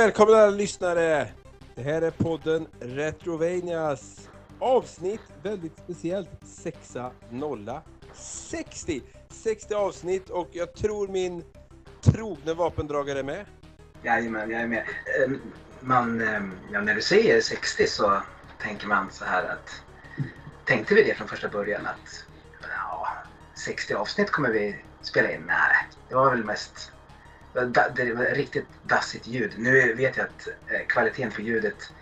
Välkomna alla lyssnare! Det här är podden Retrovanias avsnitt, väldigt speciellt, 6060. 60 avsnitt och jag tror min trogne vapendragare är med. Jajamän, jag är med. Ehm, man, ehm, ja, när du säger 60 så tänker man så här att tänkte vi det från första början att ja, 60 avsnitt kommer vi spela in? Nej, det var väl mest det var riktigt dassigt ljud. Nu vet jag att eh, kvaliteten på ljudet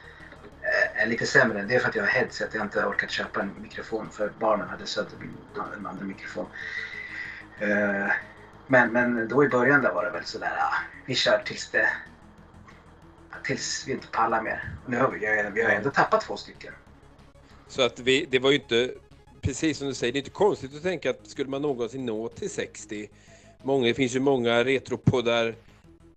eh, är lite sämre. Det är för att jag har headset. Jag har inte orkat köpa en mikrofon för barnen hade sökt en andra mikrofon. Eh, men, men då i början där var det väl sådär, ah, vi kör tills det tills vi inte pallar mer. Nu har vi, vi har ändå tappat två stycken. Så att vi, det var ju inte, precis som du säger, det är inte konstigt att tänka att skulle man någonsin nå till 60 många, det finns ju många retropoddar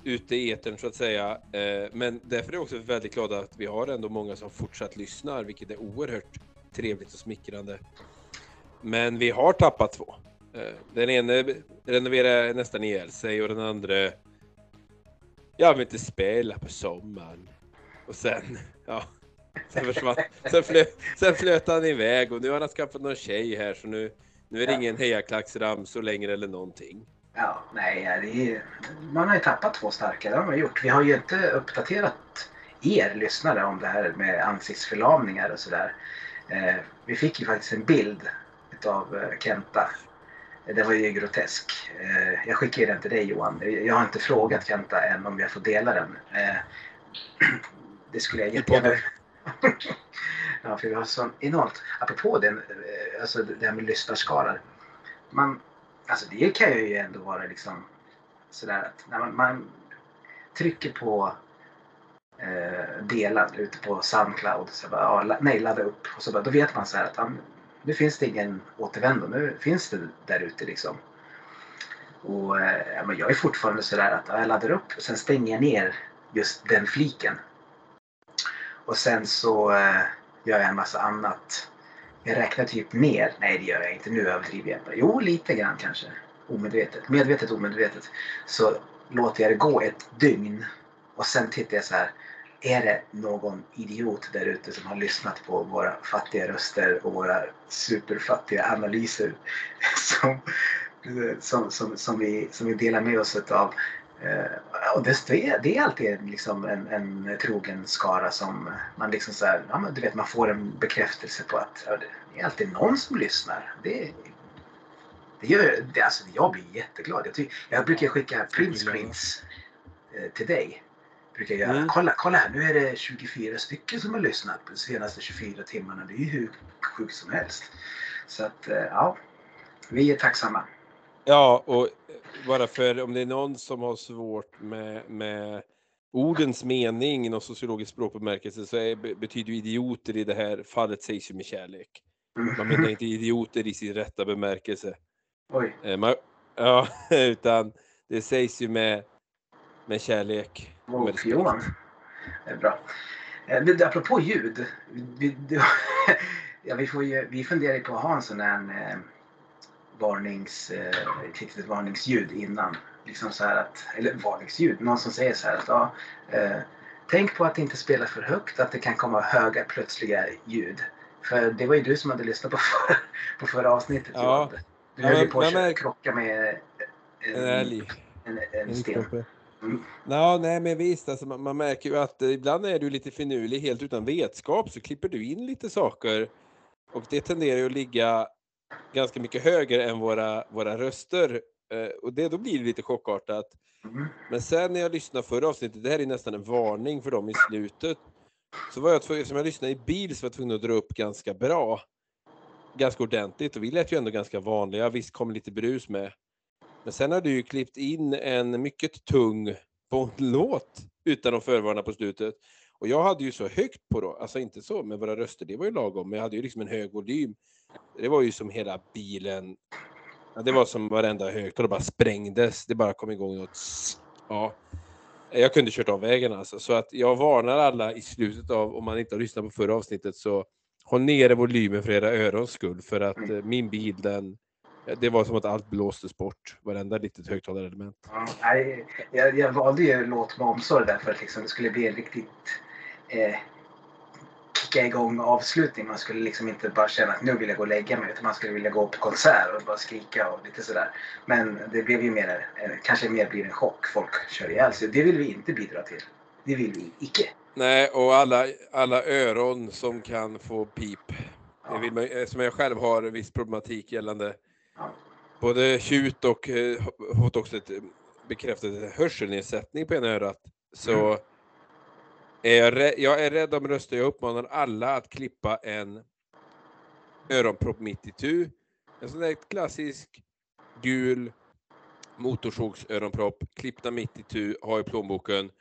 ute i etern så att säga. Eh, Men därför är jag också väldigt glad att vi har ändå många som fortsatt lyssnar, vilket är oerhört trevligt och smickrande. Men vi har tappat två. Eh, Den ene renoverar nästan ihjäl sig och den andra jag vill inte spela på sommaren. Och sen, ja, sen försvann, sen flöt, sen flöt han iväg och nu har han skaffat någon tjej här så nu, nu är det ingen hejaklacksramsor längre eller någonting. Ja, nej, det är, man har ju tappat två starka, det har man gjort. Vi har ju inte uppdaterat er lyssnare om det här med ansiktsförlamningar och sådär. Eh, vi fick ju faktiskt en bild utav eh, Kenta. Det var ju grotesk. Eh, jag skickade den till dig Johan. Jag har inte frågat Kenta än om jag får dela den. Eh, det skulle jag jättegärna Ja, för vi har sån enormt, apropå den, eh, alltså det här med lyssnarskarar. Man, alltså det kan ju ändå vara liksom sådär att när man, man trycker på eh, dela ute på Soundcloud, så bara, ja, nej ladda upp och så bara, då vet man så här att ja, nu finns det ingen återvändo, nu finns det där ute liksom. Och eh, ja, men jag är fortfarande sådär att ja, jag laddar upp och sen stänger jag ner just den fliken. Och sen så eh, gör jag en massa annat. Jag räknar typ ner. Nej, det gör jag inte. Nu överdriver jag. bara. Jo, lite grann kanske. Omedvetet. Medvetet, omedvetet. Så låter jag det gå ett dygn. Och sen tittar jag så här. Är det någon idiot där ute som har lyssnat på våra fattiga röster och våra superfattiga analyser som, som, som, som, vi, som vi delar med oss av? Eh, och det, det, är, alltid liksom en, en trogen skara som man liksom så här, ja, men du vet, man får en bekräftelse på att ja, det är alltid någon som lyssnar. Det, det gör, det, alltså, jag blir jätteglad. Jag, ty, jag brukar skicka printscreens eh, till dig. Brukar jag. Mm. Kolla, kolla här, nu är det 24 stycken som har lyssnat på de senaste 24 timmarna. Det är ju hur sjukt som helst. Så att, eh, ja, vi är tacksamma. Ja, och bara för om det är någon som har svårt med, med ordens mening någon sociologisk språkbemärkelse så är, be- betyder ju idioter i det här fallet sägs ju med kärlek. Man menar inte idioter i sin rätta bemärkelse. Oj, Eh, Man, ja, utan det sägs ju med, med kärlek. med wow, respekt. Johan. Det är bra. Eh, det- Apropå ljud. Vi, det, ja, vi, får ju, vi funderar ju på att ha en sån här eh, varnings, eh, ett litet varningsljud innan. Liksom så här att, eller varningsljud, någon som säger så här att ja, eh, tänk på att inte spela för högt, att det kan komma höga plötsliga ljud. För det var ju du som hade lyssnat på förra, på förra avsnittet Ja. Johan. Du höll ju på att men- krocka med En älg. en, en sten. Mm. Ja, nej men visst, alltså, man, man märker ju att eh, ibland är du lite finurlig helt utan vetskap så klipper du in lite saker och det tenderar ju att ligga ganska mycket högre än våra, våra röster eh, och det, då blir det lite chockartat. Mm. Men sen när jag lyssnade förra avsnittet, det här är nästan en varning för dem i slutet, så var jag tvungen, som jag lyssnade i bil så var jag tvungen att dra upp ganska bra. Ganska ordentligt och vi lät ju ändå ganska vanliga, visst kom lite brus med. Men sen har du ju klippt in en mycket tung Bond-låt utan att förvarna på slutet. Och jag hade ju så högt på då, alltså inte så med våra röster, det var ju lagom, men jag hade ju liksom en hög volym. Det var ju som hela bilen, ja, det var som varenda högtalare bara sprängdes, det bara kom igång något, ja. Jag kunde kört av vägen alltså, så att jag varnar alla i slutet av, om man inte har lyssnat på förra avsnittet, så håll nere volymen för era örons skull, för att eh, min bil den, Det var som att allt blåstes bort, varenda litet högtalarelement. Ja, nej, jag, jag valde ju låt med omsorg där för att liksom det skulle bli en riktigt eh, kicka igång avslutning. Man skulle liksom inte bara känna att nu vill jag gå och lägga mig utan man skulle vilja gå på konsert och bara skrika och lite sådär. Men det blev ju mer, eh, kanske mer blir en chock. Folk kör ihjäl sig. Det vill vi inte bidra till. Det vill vi icke. Nej, och alla, alla öron som kan få pip. Det vill man, eh, som jag själv har en viss problematik gällande Ja. både tjut och eh, har fått också ett eh, bekräftat hörselnedsättning på ena örat. Så Mm. Är jag, jag är rädd om röster. Jag uppmanar alla att klippa en öronpropp mitt i tu. En sån där klassisk gul motorsågsöronpropp, klippta mitt i tu, ha i plånboken.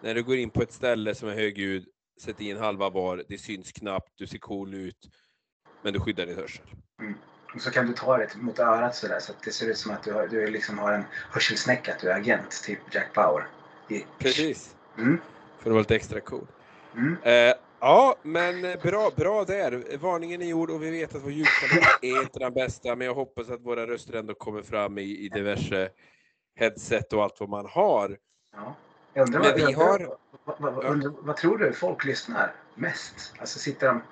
När du går in på ett ställe som är högljudd, sätt in halva var, det syns knappt, du ser cool ut, men du skyddar din hörsel. Och så kan du ta det mot örat sådär så att det ser ut som att du, har, du liksom har en hörselsnäcka, att du är agent, typ Jack Bauer. Precis. Mm. För att vara lite extra cool. Mm. Eh, ja, men bra, bra där. Varningen är gjord och vi vet att vår ljudkvalitet är inte den bästa, men jag hoppas att våra röster ändå kommer fram i, i diverse headset och allt vad man har. Ja. Jag undrar, Men vad, vi undrar, har- vad, vad, undrar, vad tror du folk lyssnar mest? Alltså sitter de...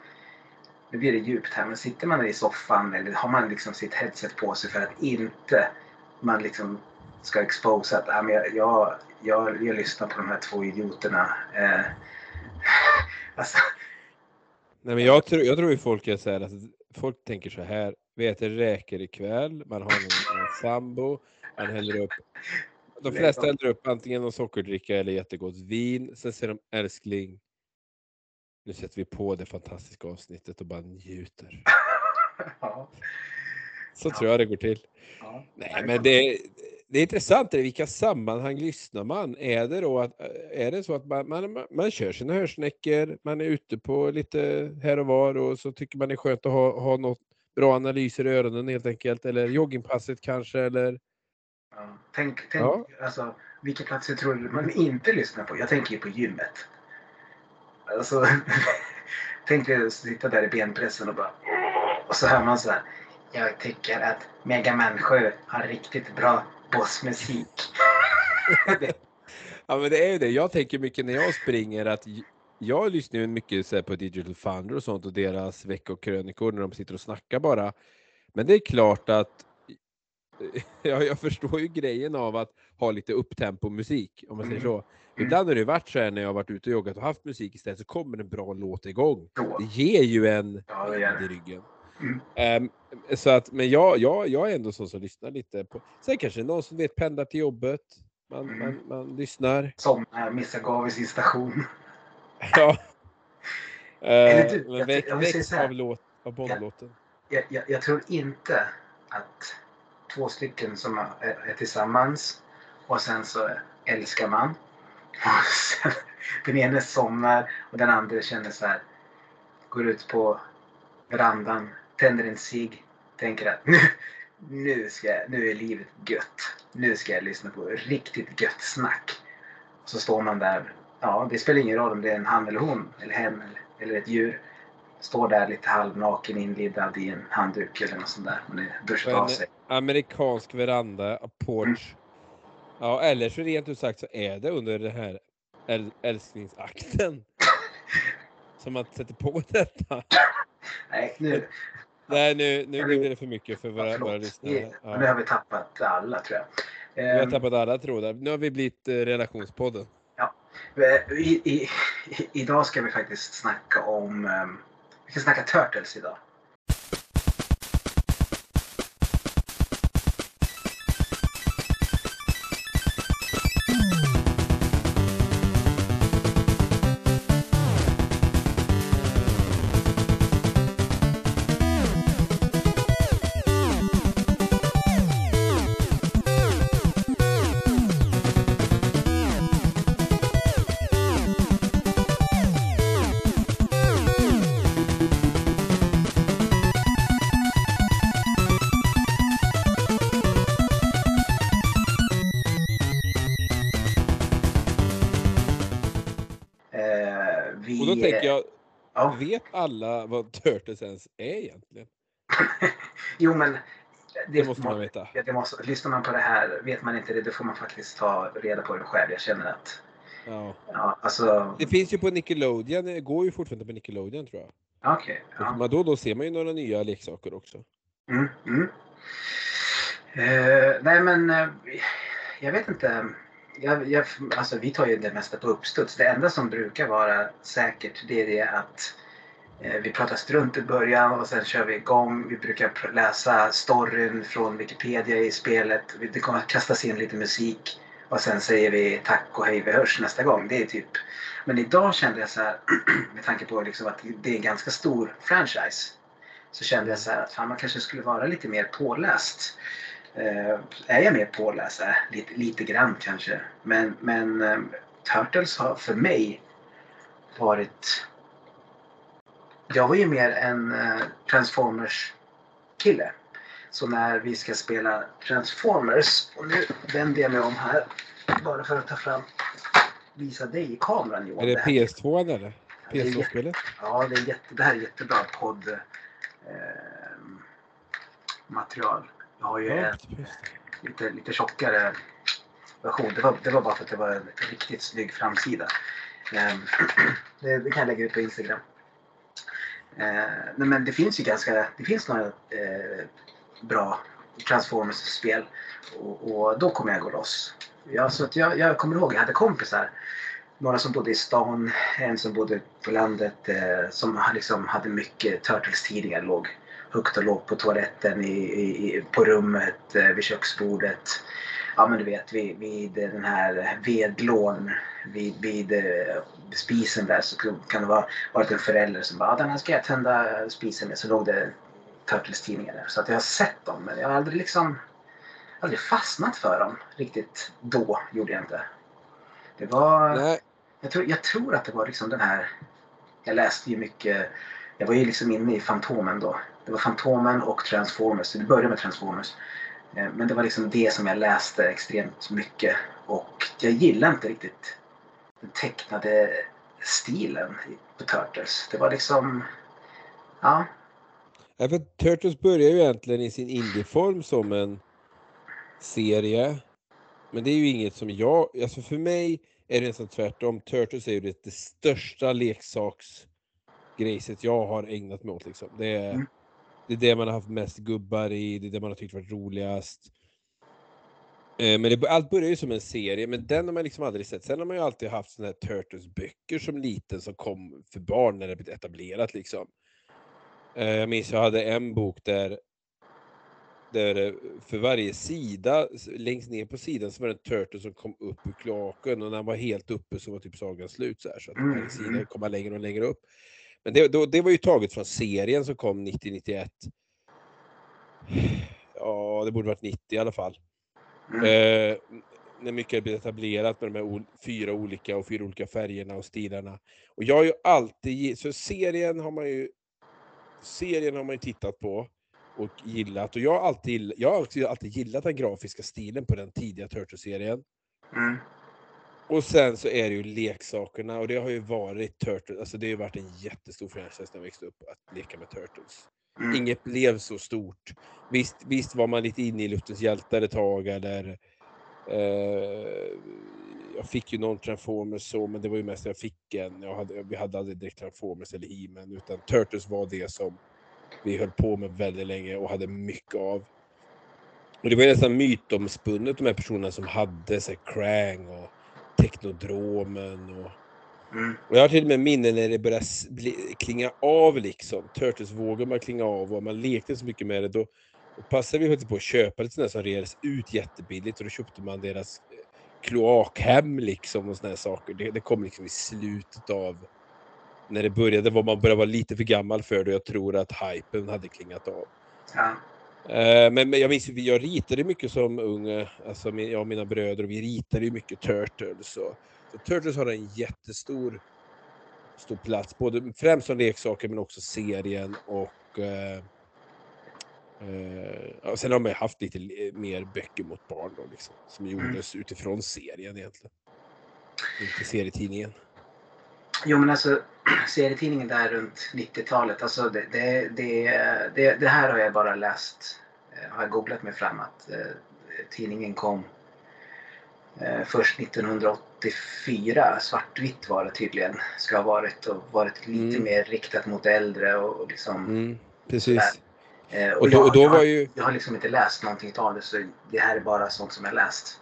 Nu blir det djupt här, men sitter man i soffan eller har man liksom sitt headset på sig för att inte man liksom ska exposa att men jag, jag, jag, jag lyssnar på de här två idioterna. Eh, alltså, Nej, men jag tror, jag tror ju folk är så här, alltså, folk tänker så här, vi äter räkor ikväll, man har en, en sambo, man häller upp de flesta häller upp antingen någon sockerdricka eller jättegott vin. Sen säger de älskling, nu sätter vi på det fantastiska avsnittet och bara njuter. ja, Så Ja. tror jag det går till. ja. Nej, men det, det är intressant, är vilka sammanhang lyssnar man? Är det då att, är det så att man, man, man kör sina hörsnäckor, man är ute på lite här och var och så tycker man det är skönt att ha, ha något bra analyser i öronen helt enkelt, eller joggingpasset kanske, eller Ja. Tänk, tänk Ja. alltså, vilka platser tror du man inte lyssnar på? Jag tänker ju på gymmet. Alltså, tänk dig att sitta där i benpressen och bara... Och så hör man så här. Jag tycker att Mega Man 7 har riktigt bra bossmusik. Ja men det är ju det. Jag tänker mycket när jag springer att jag lyssnar ju mycket så på Digital Founder och sånt och deras veckokrönikor när de sitter och snackar bara. Men det är klart att ja, jag förstår ju grejen av att ha lite upptempo musik om man säger Mm. så. Ibland har det varit så här när jag har varit ute och joggat och haft musik istället så kommer en bra låt igång. Det ger ju en Ja, det vind i det. ryggen. Mm. Ehm, så att, men jag, jag, jag är ändå så som lyssnar lite på. Sen kanske någon som vet pendlar till jobbet. Man, Mm. man, man lyssnar. Somnar, missar gav i sin station. Ja. Eller Eh, du, men jag- väck, jag så här. av, låt, av Bondlåten. Jag, jag, jag tror inte att två stycken som är, är tillsammans och sen så älskar man. Och sen, den ene somnar och den andra känner så här. Går ut på verandan, tänder en cigg, tänker att nu, nu, ska, nu är livet gött. Nu ska jag lyssna på riktigt gött snack. Så står man där. Ja, det spelar ingen roll om det är en han eller hon eller hen eller, eller ett djur. Står där lite halvnaken inlindad i en handduk eller något sånt där. Man är duschat av sig. Amerikansk veranda, porch. Ja, eller så rent ut sagt så är det under den här äl, älsklingsakten. som man sätter på detta. Nej, nu, Nej, nu, nu blir det för mycket för ja, våra, våra förlåt. lyssnare. Ja. Nu har vi tappat alla tror jag. Vi har Ehm, tappat alla trådar. Nu har vi blivit eh, relationspodden. Eh, I, i, i, idag ska vi faktiskt snacka om... ehm, vi ska snacka Turtles idag. Ja, vet alla vad Turtles ens är egentligen? jo, men Det, det måste man veta. Det måste, lyssnar man på det här, vet man inte det, då får man faktiskt ta reda på det själv. Jag känner att... Ja. ja alltså... Det finns ju på Nickelodeon, det går ju fortfarande på Nickelodeon tror jag. Okej. Okay, ja. då, då ser man ju några nya leksaker också. Mm, mm. Uh, nej men, uh, jag vet inte. Jag, jag, alltså vi tar ju det mesta på uppstuds. Det enda som brukar vara säkert det är det att Eh, vi pratar strunt i början och sen kör vi igång. Vi brukar läsa storyn från Wikipedia i spelet. Det kommer att kastas in lite musik och sen säger vi tack och hej, vi hörs nästa gång. Det är typ... Men idag kände jag så här, med tanke på liksom att det är en ganska stor franchise, så kände jag så här att fan, man kanske skulle vara lite mer påläst. Uh, är jag mer påläst? Äh, lite, lite grann kanske. Men, men um, Turtles har för mig varit jag var ju mer en uh, Transformers-kille. Så när vi ska spela Transformers, och nu vänder jag mig om här bara för att ta fram, visa dig i kameran Johan. Är det, det PS2 eller? PS2-spelet? Ja, det, är jätte, det här är jättebra podd eh, material. Jag har ju ja, en lite, lite tjockare version. Det var, det var bara för att det var en riktigt snygg framsida. Eh, det, det kan jag lägga ut på Instagram. Eh, men det finns ju ganska, det finns några eh, bra Transformers-spel och, och, då kommer jag gå loss. Ja, så att jag, jag kommer ihåg, jag hade kompisar. Några som bodde i stan, en som bodde på landet eh, som liksom hade mycket Turtles-tidningar. Låg högt och lågt på toaletten, i, i, på rummet, eh, vid köksbordet. Ja men du vet vid, vid den här vedlån vid, vid eh, spisen där så kan det vara varit en förälder som bara, den här ska jag tända spisen med. Så låg det Turtles-tidningar där. Så att jag har sett dem men jag har aldrig liksom aldrig fastnat för dem riktigt då. Gjorde jag inte. Det var... Nej. Jag tror, jag tror att det var liksom den här... Jag läste ju mycket. Jag var ju liksom inne i Fantomen då. Det var Fantomen och Transformers. Det började med Transformers. Eh, men det var liksom det som jag läste extremt mycket. Och jag gillade inte riktigt den tecknade stilen på Turtles. Det var liksom, ja. ja för Turtles börjar ju egentligen i sin indieform som en serie. Men det är ju inget som jag, alltså för mig är det nästan tvärtom. Turtles är ju det, det största leksaksgrejset jag har ägnat mig åt. Liksom. Det, är, mm. det är det man har haft mest gubbar i, det är det man har tyckt varit roligast. Eh, men det, allt börjar ju som en serie, men den har man liksom aldrig sett. Sen har man ju alltid haft såna här Turtles-böcker som liten som kom för barn när det blev etablerat liksom. Eh, jag minns jag hade en bok där, där för varje sida, längst ner på sidan, så var det en Turtle som kom upp ur kloaken och när han var helt uppe så var typ sagan slut så här. Så att varje mm, sida mm. kom längre och längre upp. Men det, då, det var ju taget från serien som kom 90-91. Ja, det borde varit 90 i alla fall. Mm. Eh, när mycket blivit etablerat med de här fyra olika och fyra olika färgerna och stilarna. Och jag har ju alltid, så serien har man ju serien har man ju tittat på och gillat. Och jag har alltid, jag har alltid gillat den grafiska stilen på den tidiga Turtles-serien. Mm. Och sen så är det ju leksakerna och det har ju varit Turtles, alltså det har ju varit en jättestor franchise när jag växte upp att leka med Turtles. Mm. Inget blev så stort. Visst, visst var man lite inne i Luftens hjältar ett tag eller eh, jag fick ju någon Transformers så, men det var ju mest jag fick en. Jag hade, vi hade aldrig direkt Transformers eller He-Man, utan Turtles var det som vi höll på med väldigt länge och hade mycket av. Och det var nästan mytomspunnet de här personerna som hade så här, Krang och technodromen och Mm. Och jag har till och med minnen när det började klinga av liksom. Turtles-vågen började klinga av och man lekte så mycket med det. Då, passade vi faktiskt på att köpa lite sådana som reades ut jättebilligt och då köpte man deras eh, kloakhem liksom och sådana saker. Det, det, kom liksom i slutet av när det började, var man började vara lite för gammal för det och jag tror att hypen hade klingat av. Ja. Uh, men, men jag minns jag ritade mycket som ung, alltså jag och mina bröder, och vi ritade ju mycket Turtles. Och, Turtles har en jättestor stor plats, både främst som leksaker men också serien och eh, eh, sen har man haft lite mer böcker mot barn då, liksom, som mm. gjordes mm. utifrån serien egentligen. Inte serietidningen. Jo men alltså serietidningen där runt 90-talet, alltså det, det, det, det, här har jag bara läst eh, har jag googlat mig fram att eh, tidningen kom eh, först 1984. Svartvitt var det tydligen. Ska ha varit och varit lite Mm. mer riktat mot äldre och, och liksom Mm, precis. Eh, Och då- och då jag, var har- ju- jag har liksom inte läst någonting av det så det här är bara sånt som jag läst.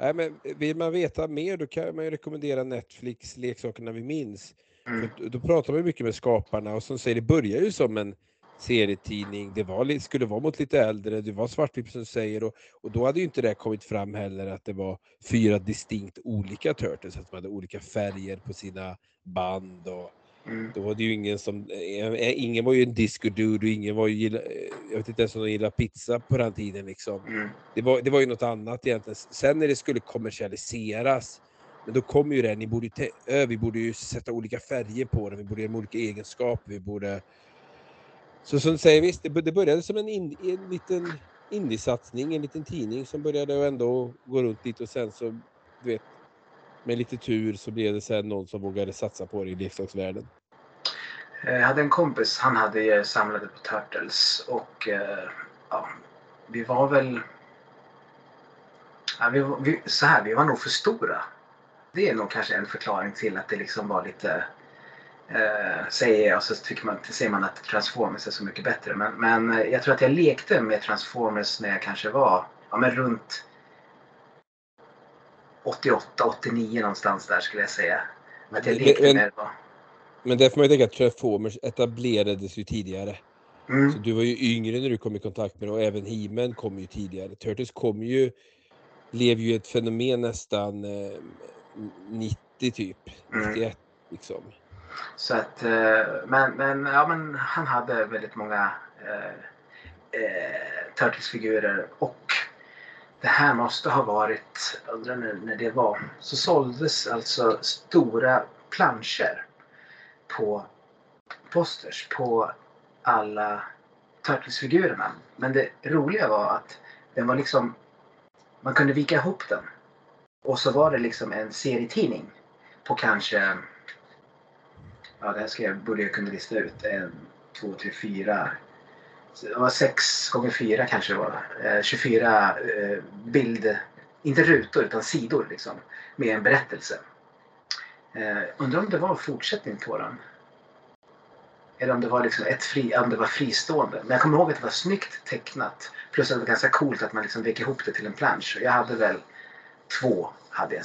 Nej, men vill man veta mer då kan man ju rekommendera Netflix Leksakerna vi minns. Mm. För då pratar man mycket med skaparna och som säger det börjar ju som en serietidning. Det var, skulle vara mot lite äldre, det var svartvitt som säger och, och då hade ju inte det kommit fram heller att det var fyra distinkt olika Turtles, att de hade olika färger på sina band och Mm. då var det ju ingen som, eh, ingen var ju en disco dude och ingen var ju, eh, jag vet inte ens om de gillade pizza på den tiden liksom. Mm. Det var, det var ju något annat egentligen. Sen när det skulle kommersialiseras, men då kom ju det, ni borde vi borde ju sätta olika färger på den, vi borde ge dem olika egenskaper, vi borde... Så som du säger, visst, det, började som en, in, en liten indiesatsning, en liten tidning som började ändå gå runt lite och sen så, du vet, med lite tur så blev det sen någon som vågade satsa på det i leksaksvärlden. Jag hade en kompis, han hade eh, ju samlade på Turtles och eh, ja, vi var väl... Ja, vi, var- vi, så här, vi var nog för stora. Det är nog kanske en förklaring till att det liksom var lite... Eh, säger jag så tycker man, säger man att Transformers är så mycket bättre. Men, men eh, jag tror att jag lekte med Transformers när jag kanske var ja, men runt 88, 89 någonstans där skulle jag säga. Att jag lekte men- med det. var- Men där får man ju tänka att Transformers etablerades ju tidigare. Mm. Så du var ju yngre när du kom i kontakt med det och även He-Man kom ju tidigare. Turtles kom ju, blev ju ett fenomen nästan eh, 90 typ, Mm. 91 liksom. Så att, eh, men, men, ja, men han hade väldigt många eh, eh, Turtles-figurer och det här måste ha varit, jag undrar när, när det var, så såldes alltså stora planscher på posters på alla Turtles-figurerna. Men det roliga var att den var liksom, man kunde vika ihop den. Och så var det liksom en serietidning på kanske Ja, det här ska jag, borde jag kunna lista ut. En, två, tre, fyra. Det var sex gånger fyra kanske det var. Eh, 24 eh, bild, inte rutor utan sidor liksom. Med en berättelse. Eh, undrar om det var en fortsättning på den. Eller om det var liksom ett fri, om det var fristående. Men jag kommer ihåg att det var snyggt tecknat. Plus att det var ganska coolt att man liksom vek ihop det till en plansch. Jag hade väl två, hade jag,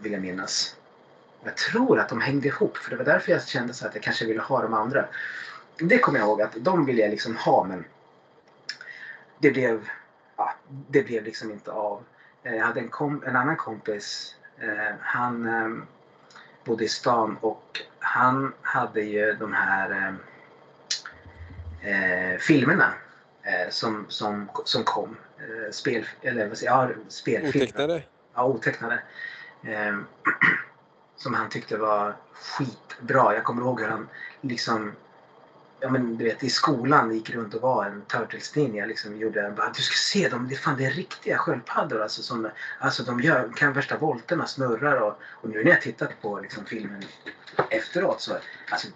vill jag minnas. Jag tror att de hängde ihop för det var därför jag kände så att jag kanske ville ha de andra. Det kommer jag ihåg att de ville jag liksom ha men det blev, ja, det blev liksom inte av. Eh, Jag hade en, kom, en annan kompis. Eh, han eh, bodde i stan och han hade ju de här eh, eh, filmerna eh, som, som, som kom. Spel, eller vad säger jag? Ja, spelfilmer. Otecknade? Ja, otecknade. Som han tyckte var skitbra. Jag kommer ihåg hur han liksom Ja men du vet i skolan gick runt och var en Turtles-ninja. Liksom, gjorde en, bara, du ska se dem, det, fan, det är riktiga sköldpaddor. Alltså, som, alltså de gör, kan värsta volterna, snurrar och, och nu när jag tittat på liksom, filmen efteråt så alltså,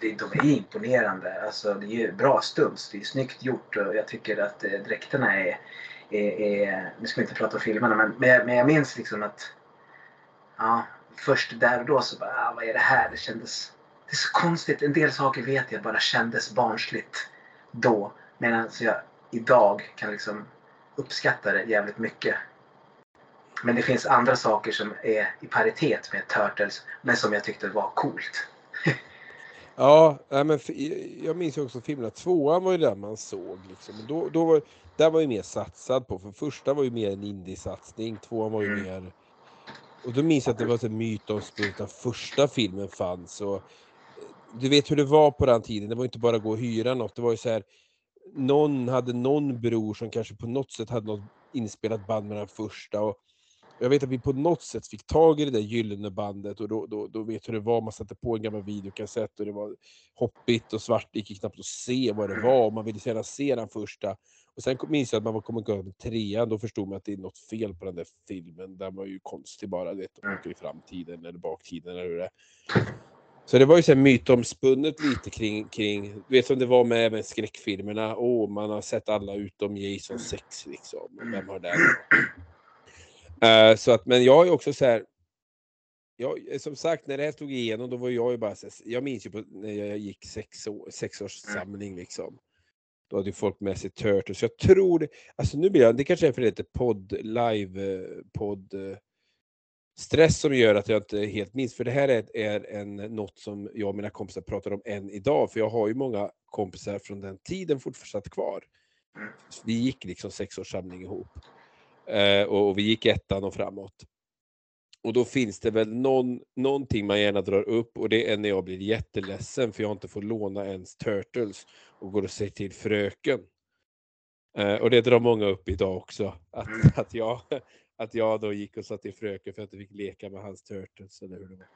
det, de är imponerande. Alltså, det är ju bra stunts, det är snyggt gjort och jag tycker att eh, dräkterna är, är, är, nu ska vi inte prata om filmerna men, men, jag- men jag minns liksom att ja, först där och då så bara, ah, vad är det här? Det kändes det är så konstigt. En del saker vet jag bara kändes barnsligt då. Medan jag idag kan liksom uppskatta det jävligt mycket. Men det finns andra saker som är i paritet med Turtles men som jag tyckte var coolt. Ja, men jag minns ju också filmerna. Tvåan var ju den man såg. Liksom. Då, då var, där var ju mer satsad på. För första var ju mer en indie-satsning. Tvåan var ju Mm. mer... Och då minns jag att det var en mytomspunnet att första filmen fanns. Och, eh, du vet hur det var på den tiden. Det var inte bara att gå och hyra något. Det var ju så här. Någon hade någon bror som kanske på något sätt hade något inspelat band med den första. Och jag vet att vi på något sätt fick tag i det där gyllene bandet och då, då, då vet hur det var. Man satte på en gammal videokassett och det var hoppigt och svart. Det gick knappt att se vad det var. och Man ville så gärna se den första. Och sen minns jag att man var kommit igång med trean. Då förstod man att det är något fel på den där filmen. Den var ju konstig bara. Det, de Mm. åker i framtiden eller baktiden eller hur det är. Så det var ju så här mytomspunnet lite kring, kring, vet som det var med även skräckfilmerna. Åh, oh, man har sett alla utom Jason 6 liksom. Vem har det? Uh, så att, men jag ju också så här, jag, som sagt, när det här stod igenom, då var jag ju bara, jag minns ju på, när jag gick sex år, sexårssamling liksom. Då hade ju folk med sig Turtles. Jag tror det, alltså nu blir jag, det kanske är för lite podd-live-podd-stress eh, eh, som gör att jag inte helt minns. För det här är, är en, något som jag och mina kompisar pratar om än idag. För jag har ju många kompisar från den tiden fortsatt kvar. Så vi gick liksom sexårssamling ihop. Eh, och, och, vi gick ettan och framåt. Och då finns det väl någon, någonting man gärna drar upp och det är när jag blir jätteledsen för jag inte får låna ens Turtles och går och säger till fröken. Eh, och det drar många upp idag också. Att, att, jag, att jag då gick och sa till fröken för att jag fick leka med hans Turtles. Eller hur det var.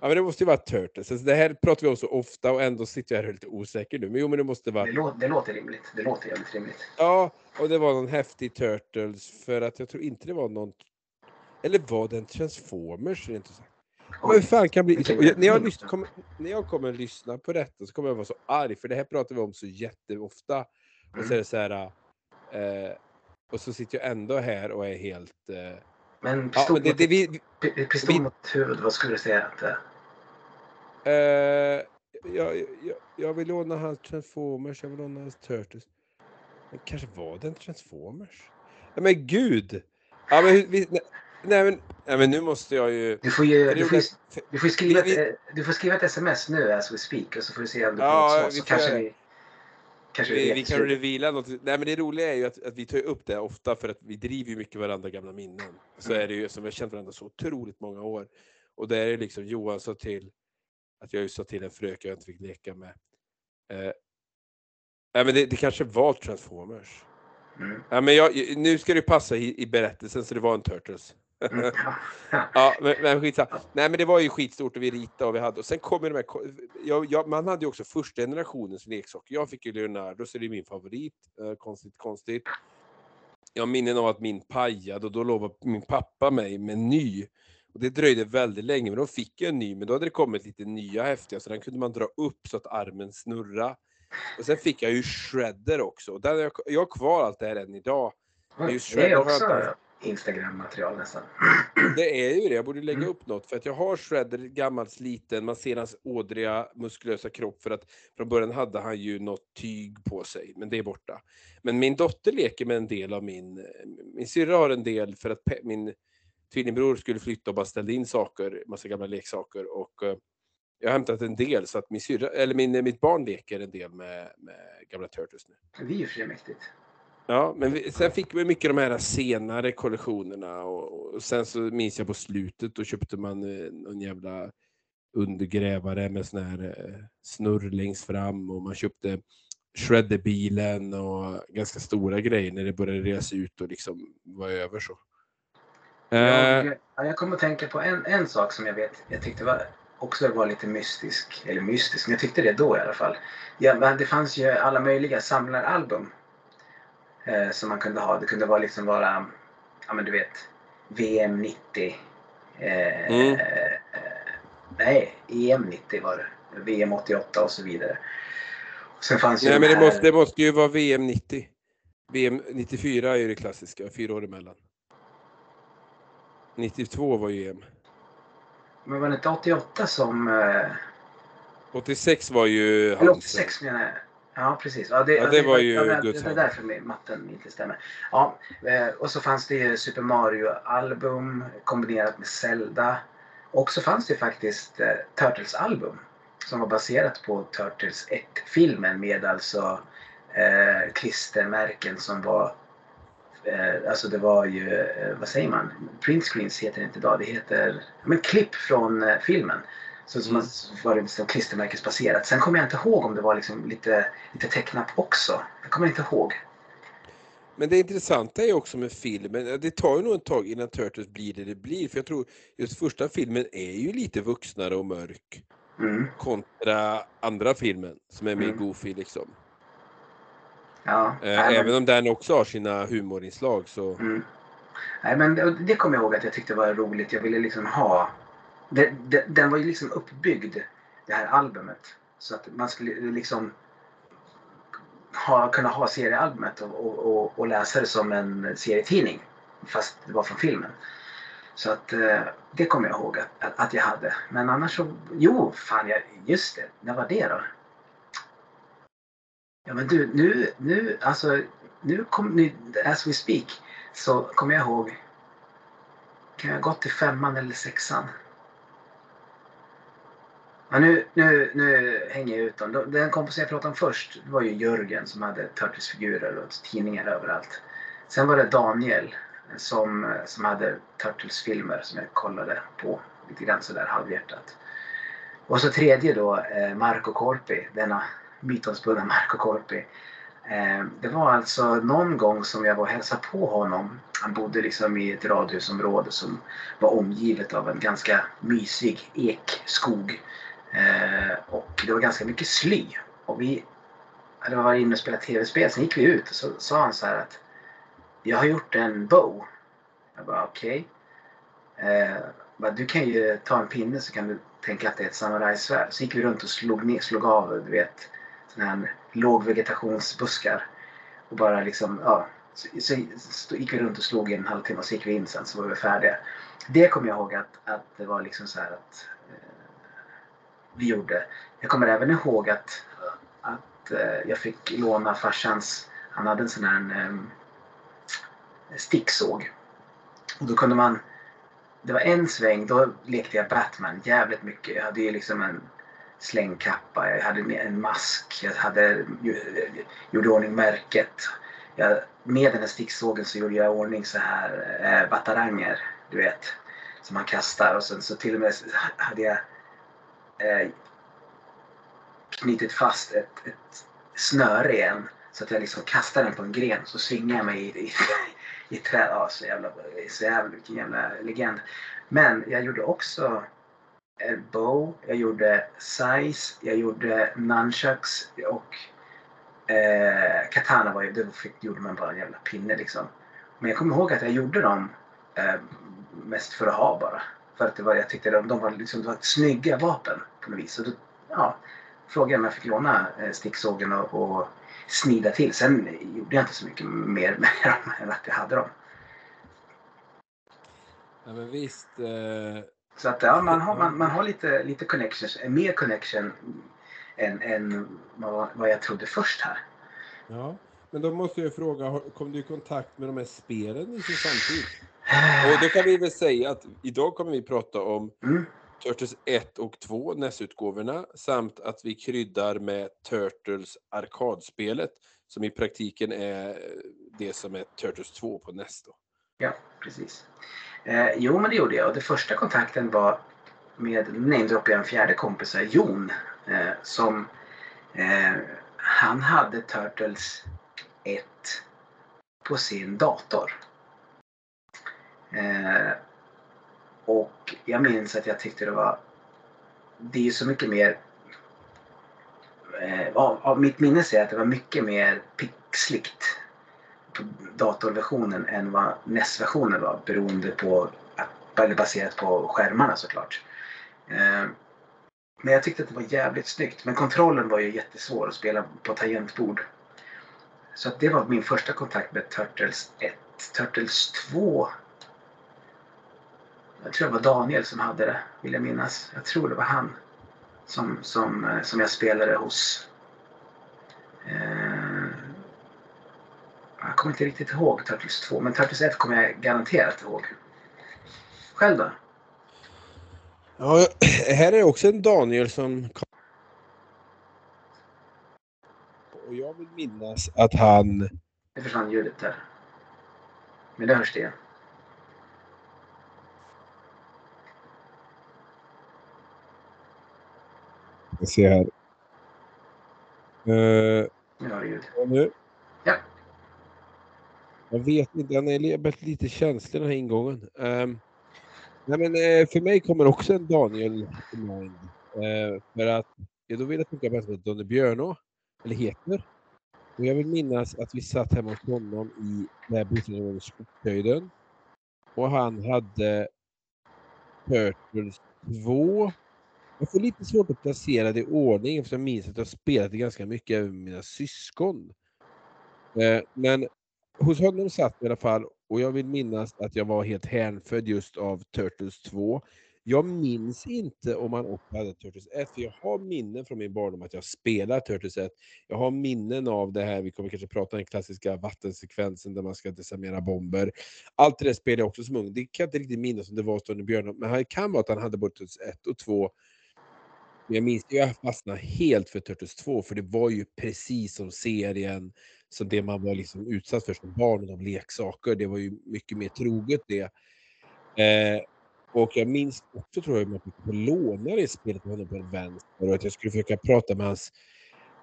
Ja men det måste ju vara Turtles. Alltså, det här pratar vi om så ofta och ändå sitter jag här lite osäker nu. Men jo men det måste vara... Det, lå det låter rimligt. Det låter jävligt rimligt. Ja, och det var någon häftig Turtles för att jag tror inte det var någon eller var det en Transformers rent ut sagt? Men fan kan bli... när, jag lyssnar, kommer, när jag kommer lyssna på detta så kommer jag vara så arg, för det här pratar vi om så jätteofta. Och så är det så här... Eh, och så sitter jag ändå här och är helt... Eh, men pistol, ja, men det, det, vi, pistol mot huvud, vad skulle du säga att det är? Eh, jag, jag, jag vill låna hans Transformers, jag vill låna hans Turtles. Men kanske var det en Transformers? Nej men gud! Ja, men, vi, Nej men, nej men nu måste jag ju... Du får, ju, du får, du får skriva, vi, ett, du får skriva ett sms nu as we speak och så får du se om du får ja, något svar. Så kanske vi, kanske vi, vi, kan reveala något. Nej men det roliga är ju att, att vi tar upp det ofta för att vi driver ju mycket varandra gamla minnen. Så mm. är det ju som vi har känt varandra så otroligt många år. Och där är det liksom Johan sa till att jag sa till en fröken jag inte fick leka med. Eh, nej men det, det kanske var Transformers. Mm. Ja, men jag, nu ska det passa i, i berättelsen så det var en Turtles. Ja, men, men skitsamma. Nej, men det var ju skitstort och vi ritade och vi hade och sen kommer de här. Jag, jag, man hade ju också första generationens leksaker. Jag fick ju Leonardo, så det är min favorit. Uh, konstigt, konstigt. Jag har minnen av att min pajade och då lovade min pappa mig med en ny. Och det dröjde väldigt länge, men då fick jag en ny. Men då hade det kommit lite nya häftiga, så den kunde man dra upp så att armen snurra. Och sen fick jag ju shredder också. Och där jag, jag har kvar allt det här än idag. Men just det är också Instagram-material nästan. Det är ju det. Jag borde lägga mm. upp något för att jag har Shredder gammalt sliten. Man ser hans ådriga muskulösa kropp för att från början hade han ju något tyg på sig, men det är borta. Men min dotter leker med en del av min, min syrra har en del för att min tvillingbror skulle flytta och bara ställde in saker, massa gamla leksaker och uh, jag har hämtat en del så att min syrra, eller min, mitt barn leker en del med, med gamla Turtles nu. Det är ju mäktigt. Ja, men vi, sen fick vi mycket de här senare kollektionerna och, och, sen så minns jag på slutet då köpte man eh, någon jävla undergrävare med sån här eh, snurr längst fram och man köpte shredderbilen och ganska stora grejer när det började reas ut och liksom var över så. Jag, eh. jag kommer att tänka på en, en sak som jag vet, jag tyckte var också var lite mystisk, eller mystisk, men jag tyckte det då i alla fall. Ja, det fanns ju alla möjliga samlaralbum eh, som man kunde ha. Det kunde vara liksom vara, ja men du vet, VM 90. Eh, mm. eh, nej, EM 90 var det. VM 88 och så vidare. Och sen fanns ju Nej men det, här... måste, det måste ju vara VM 90. VM 94 är ju det klassiska, fyra år emellan. 92 var ju EM. Men var det inte 88 som... Eh... 86 var ju Eller 86 menar jag. Ja, precis. Ja, det, ja, det, det var ju ja, det, det är därför matten inte stämmer. Ja, eh, och så fanns det ju Super Mario-album kombinerat med Zelda. Och så fanns det faktiskt eh, Turtles-album som var baserat på Turtles 1-filmen med alltså eh, klistermärken som var eh, Alltså det var ju, eh, vad säger man? Print screens heter det inte idag. Det heter men klipp från eh, filmen. Så som mm. var det liksom klistermärkesbaserat. Sen kommer jag inte ihåg om det var liksom lite, lite tecknat också. Jag kommer inte ihåg. Men det intressanta är också med filmen, det tar ju nog ett tag innan Turtles blir det det blir. För jag tror just första filmen är ju lite vuxnare och mörk. Mm. Kontra andra filmen som är mer mm. goofy liksom. Ja, äh, även om den också har sina humorinslag så. Mm. Nej men det, det kommer jag ihåg att jag tyckte var roligt. Jag ville liksom ha den, den, var ju liksom uppbyggd det här albumet. Så att man skulle liksom ha, kunna ha seriealbumet och, och, och, och läsa det som en serietidning. Fast det var från filmen. Så att eh, det kommer jag ihåg att, att, jag hade. Men annars så, jo fan jag, just det, när var det då? Ja men du, nu, nu, alltså, nu kom, nu, as we speak, så kommer jag ihåg, kan jag ha gått till femman eller sexan? Ja, nu, nu, nu hänger jag ut dem. Den kompisen jag pratade om först var ju Jörgen som hade Turtles-figurer och tidningar överallt. Sen var det Daniel som, som hade Turtles-filmer som jag kollade på lite grann sådär halvhjärtat. Och så tredje då, eh, Marco Corpi, denna mytomspunna Marco Corpi. Eh, det var alltså någon gång som jag var och hälsade på honom. Han bodde liksom i ett radhusområde som var omgivet av en ganska mysig ekskog. Eh, och det var ganska mycket sly. Och vi hade varit inne och spelat tv-spel, sen gick vi ut och så sa han så här att jag har gjort en bow. Jag bara okej. Okay. Eh, du kan ju ta en pinne så kan du tänka att det är ett samurajsvärd. Så gick vi runt och slog, ner, slog av du vet, såna här lågvegetationsbuskar. Och bara liksom, ja. Så, så, så, gick vi runt och slog i en halvtimme och så gick vi in sen så var vi färdiga. Det kommer jag ihåg att, att det var liksom så här att vi gjorde. Jag kommer även ihåg att, att eh, jag fick låna farsans, han hade en sån här en, sticksåg. Och då kunde man, det var en sväng, då lekte jag Batman jävligt mycket. Jag hade ju liksom en slängkappa, jag hade en mask, jag hade, gjorde ordning märket. Jag, med den här sticksågen så gjorde jag ordning så här eh, bataranger, du vet. Som man kastar och sen så till och med hade jag eh, knutit fast ett, ett snöre igen. Så att jag liksom kastar den på en gren så svingar jag mig i, i, i träd. Ja, så jävla, så jävla, vilken jävla legend. Men jag gjorde också bow, jag gjorde size, jag gjorde nunchucks och eh, katana var ju, det fick, gjorde man bara en jävla pinne liksom. Men jag kommer ihåg att jag gjorde dem eh, mest för att ha bara. För att det var, jag tyckte de, de var, liksom, det var snygga vapen något vis. Så då, ja, frågade jag om jag fick låna eh, sticksågen och, och snida till. Sen gjorde jag inte så mycket mer med dem än att jag hade dem. Ja men visst. Eh... Så att ja, man har, man, man har lite, lite connections, mer connection än, än vad, vad jag trodde först här. Ja, men då måste jag fråga, kom du i kontakt med de här spelen i sin samtid? Och då kan vi väl säga att idag kommer vi prata om mm. Turtles 1 och 2, NES-utgåvorna, samt att vi kryddar med Turtles arkadspelet, som i praktiken är eh, det som är Turtles 2 på NES. Då. Ja, precis. Eh, jo, men det gjorde jag. Och den första kontakten var med, namedroppar jag en fjärde kompis, Jon, eh, som eh, han hade Turtles 1 på sin dator. Eh, och jag minns att jag tyckte det var... Det är ju så mycket mer... Eh, av, av, mitt minne säger att det var mycket mer pixligt på datorversionen än vad NES-versionen var beroende på, eller baserat på skärmarna såklart. Eh, men jag tyckte att det var jävligt snyggt. Men kontrollen var ju jättesvår att spela på tangentbord. Så att det var min första kontakt med Turtles 1. Turtles 2 jag tror det var Daniel som hade det, vill jag minnas. Jag tror det var han som, som, eh, som jag spelade hos. Eh, jag kommer inte riktigt ihåg Turtles 2, men Turtles 1 kommer jag garanterat ihåg. Själv då? Ja, här är också en Daniel som och jag vill minnas att han... Det försvann ljudet där. Men det hörs det igen. Ska se här. Uh, nu. Ja. Jag vet inte, den är lite känslig den här ingången. Um, nej men, uh, för mig kommer också en Daniel till mind. Uh, för att ja, då vill jag tänka på att Donny Björnå, eller heter. Och jag vill minnas att vi satt hemma hos honom i det här bostadsområdet Skogshöjden. Och han hade Turtles 2 jag får lite svårt att placera det i ordning eftersom jag minns att jag spelat det ganska mycket med mina syskon. Eh, men hos honom satt i alla fall, och jag vill minnas att jag var helt hänfödd just av Turtles 2. Jag minns inte om man också hade Turtles 1, för jag har minnen från min barndom att jag spelar Turtles 1. Jag har minnen av det här, vi kommer kanske prata om den klassiska vattensekvensen där man ska desarmera bomber. Allt det där spelade jag också som ung. Det kan jag inte riktigt minnas om det var Stående Björn, men det kan vara att han hade både Turtles 1 och 2. Jag minns att jag fastnade helt för Turtles 2, för det var ju precis som serien, som det man var liksom utsatt för som barn, de leksaker. Det var ju mycket mer troget det. Eh, och jag minns också, tror jag, att jag fick låna det spelet med honom på en vänster och att jag skulle försöka prata med hans...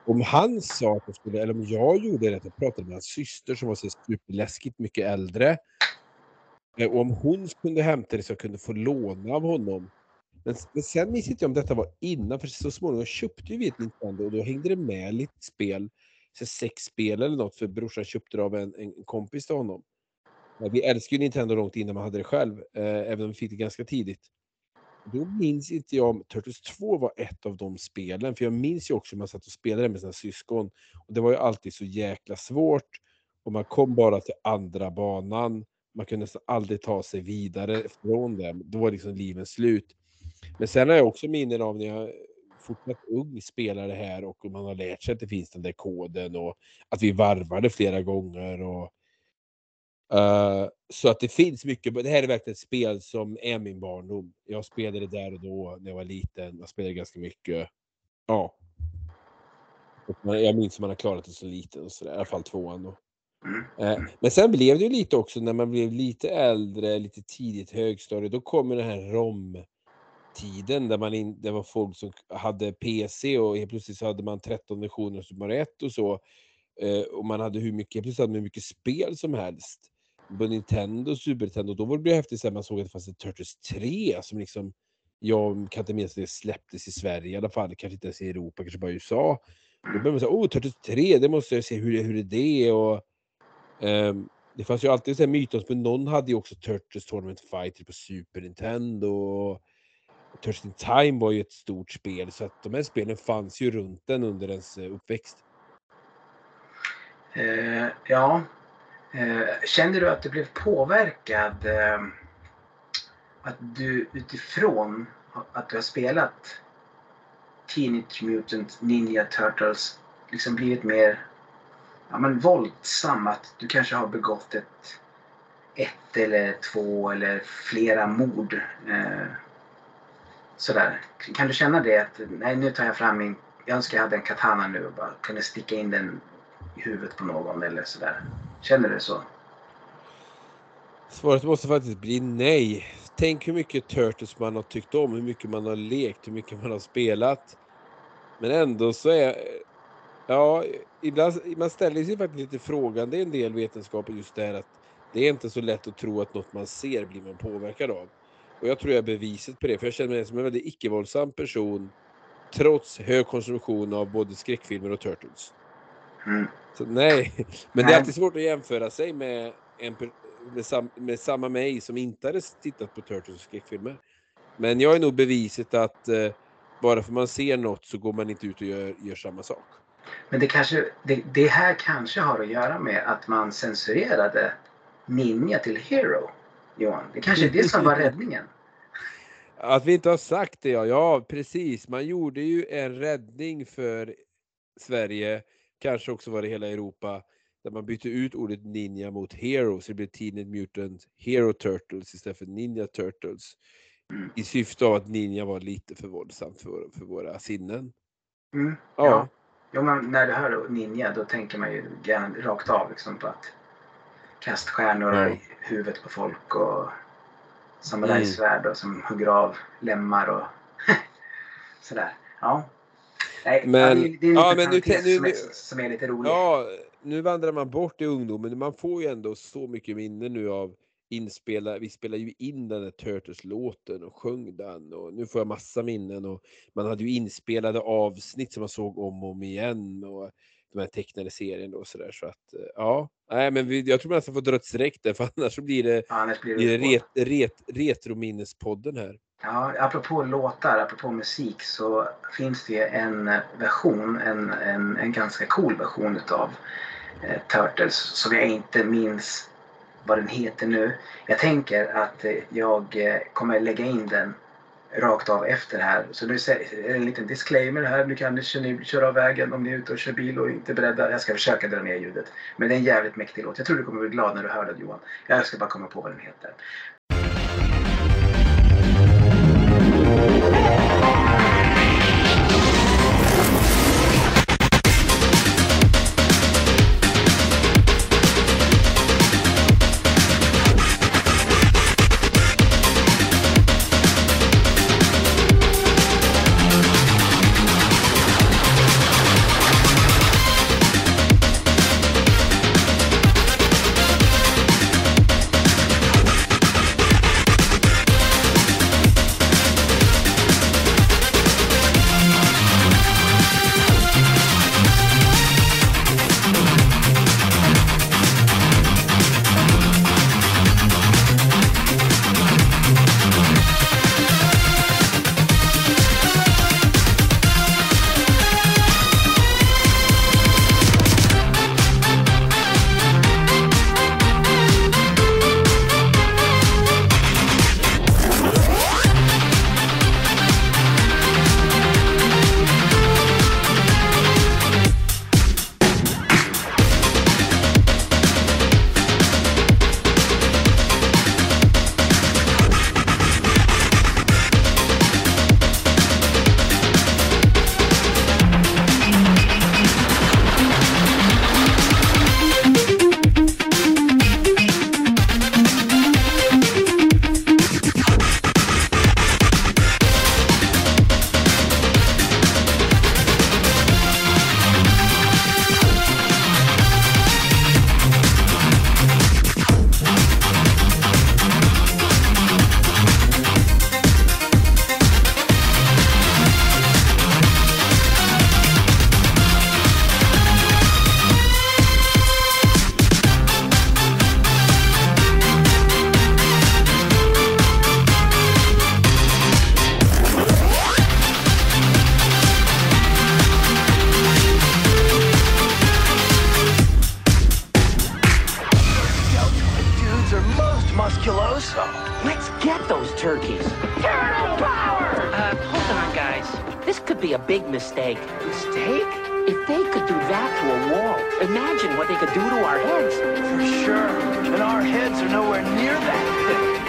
Om han sa att jag skulle, eller om jag gjorde det, att jag pratade med hans syster som var så superläskigt mycket äldre. Eh, och om hon kunde hämta det så jag kunde få låna av honom. Men, men sen minns inte jag om detta var innan, för så småningom köpte vi ett Nintendo och då hängde det med lite spel, så sex spel eller något, för brorsan köpte det av en, en kompis till honom. Vi älskade ju Nintendo långt innan man hade det själv, eh, även om vi fick det ganska tidigt. Då minns inte jag om Turtles 2 var ett av de spelen, för jag minns ju också hur man satt och spelade med sina syskon. Och det var ju alltid så jäkla svårt, och man kom bara till andra banan. Man kunde nästan aldrig ta sig vidare från den. Då var liksom livet slut. Men sen har jag också minnen av när jag fortsatt ung spelare här och man har lärt sig att det finns den där koden och att vi varvade flera gånger. Och, uh, så att det finns mycket. Det här är verkligen ett spel som är min barndom. Jag spelade där och då när jag var liten. Jag spelade ganska mycket. Ja. Man, jag minns att man har klarat det så liten och sådär. I alla fall tvåan då. Eh, men sen blev det ju lite också när man blev lite äldre, lite tidigt högstadie. Då kommer den här ROM tiden där man in, det var folk som hade PC och helt plötsligt så hade man 13 versioner av Super Mario 1 och så. Eh, och man hade hur mycket, plötsligt hade man hur mycket spel som helst. På Nintendo och Super Nintendo, då var det häftigt att man såg att det fanns ett Turtles 3 som liksom, jag kan inte minnas att det släpptes i Sverige i alla fall, kanske inte ens i Europa, kanske bara i USA. Då började man säga, oh Turtles 3, det måste jag se, hur, hur är det? Och, ehm, det fanns ju alltid myter, men någon hade ju också Turtles Tournament Fighter på Super Nintendo. Och, Turtles in Time var ju ett stort spel, så att de här spelen fanns ju runt den under ens eh, uppväxt. Eh, ja. Eh, kände du att du blev påverkad? Eh, att du utifrån att du har spelat Teenage Mutant Ninja Turtles liksom blivit mer ja, men våldsam? Att du kanske har begått ett, ett eller två eller flera mord? Eh, sådär. Kan du känna det att nej, nu tar jag fram min... Jag önskar jag hade en katana nu och bara kunde sticka in den i huvudet på någon eller sådär. Känner du så? Svaret måste faktiskt bli nej. Tänk hur mycket Turtles man har tyckt om, hur mycket man har lekt, hur mycket man har spelat. Men ändå så är... Ja, ibland, man ställer sig faktiskt lite frågan, det är en del vetenskap just det här att det är inte så lätt att tro att något man ser blir man påverkad av. Och jag tror jag är beviset på det, för jag känner mig som en väldigt icke-våldsam person trots hög konsumtion av både skräckfilmer och Turtles. Mm. Så nej, men det är alltid svårt att jämföra sig med, en, med, sam, med samma mig som inte hade tittat på Turtles och skräckfilmer. Men jag är nog beviset att eh, bara för man ser något så går man inte ut och gör, gör samma sak. Men det, kanske, det, det här kanske har att göra med att man censurerade Ninja till Hero. Johan. Det kanske är det som var räddningen. Att vi inte har sagt det, ja. Ja, precis. Man gjorde ju en räddning för Sverige, kanske också var det hela Europa, där man bytte ut ordet ninja mot hero, så det blev Teenage Mutant Hero Turtles istället för Ninja Turtles. Mm. I syfte av att ninja var lite för våldsamt för, för våra sinnen. Mm, ja. ja. Jo, men när du hör ninja då tänker man ju rakt av liksom på att kaststjärnor mm. Huvudet på folk och samurajsvärd mm. som hugger av lemmar och sådär. Ja. Nej, men, det är en ja, men nu, nu, som, är, som är lite rolig. Ja, nu vandrar man bort i ungdomen. Man får ju ändå så mycket minne nu av inspela, vi spelade ju in den där Turtles-låten och sjöng den och nu får jag massa minnen och man hade ju inspelade avsnitt som man såg om och om igen och de här tecknade serien då sådär så att eh, ja, nej men vi, jag tror man nästan får dra ett streck där för annars så blir det, annars blir det, ret, ret, Retrominnespodden här. Ja, apropå låtar, apropå musik så finns det en version, en, en, en ganska cool version utav eh, Turtles som jag inte minns vad den heter nu. Jag tänker att eh, jag eh, kommer lägga in den rakt av efter här. Så nu är det en liten disclaimer här. Nu kan ni köra av vägen om ni är ute och kör bil och inte är beredda. Jag ska försöka dra ner ljudet. Men det är en jävligt mäktig låt. Jag tror du kommer bli glad när du hör den Johan. Jag ska bara komma på vad den heter. could do to our heads. For sure. And our heads are nowhere near that thick.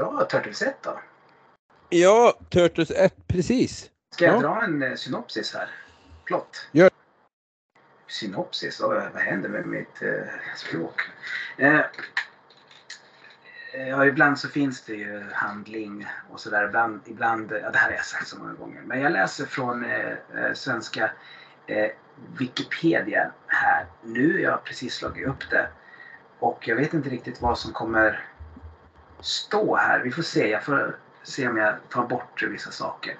Dra, Turtles 1 då? Ja, Turtles 1, precis. Ska jag ja. dra en eh, synopsis här? Plott? Gör Synopsis? Vad händer med mitt eh, språk? Eh, ja, ibland så finns det ju handling och sådär. Ibland, ibland, ja, det här har jag sagt så många gånger. Men jag läser från eh, eh svenska Wikipedia här. Nu har jag precis slagit upp det. Och jag vet inte riktigt vad som kommer stå här. Vi får se. Jag får se om jag tar bort vissa saker.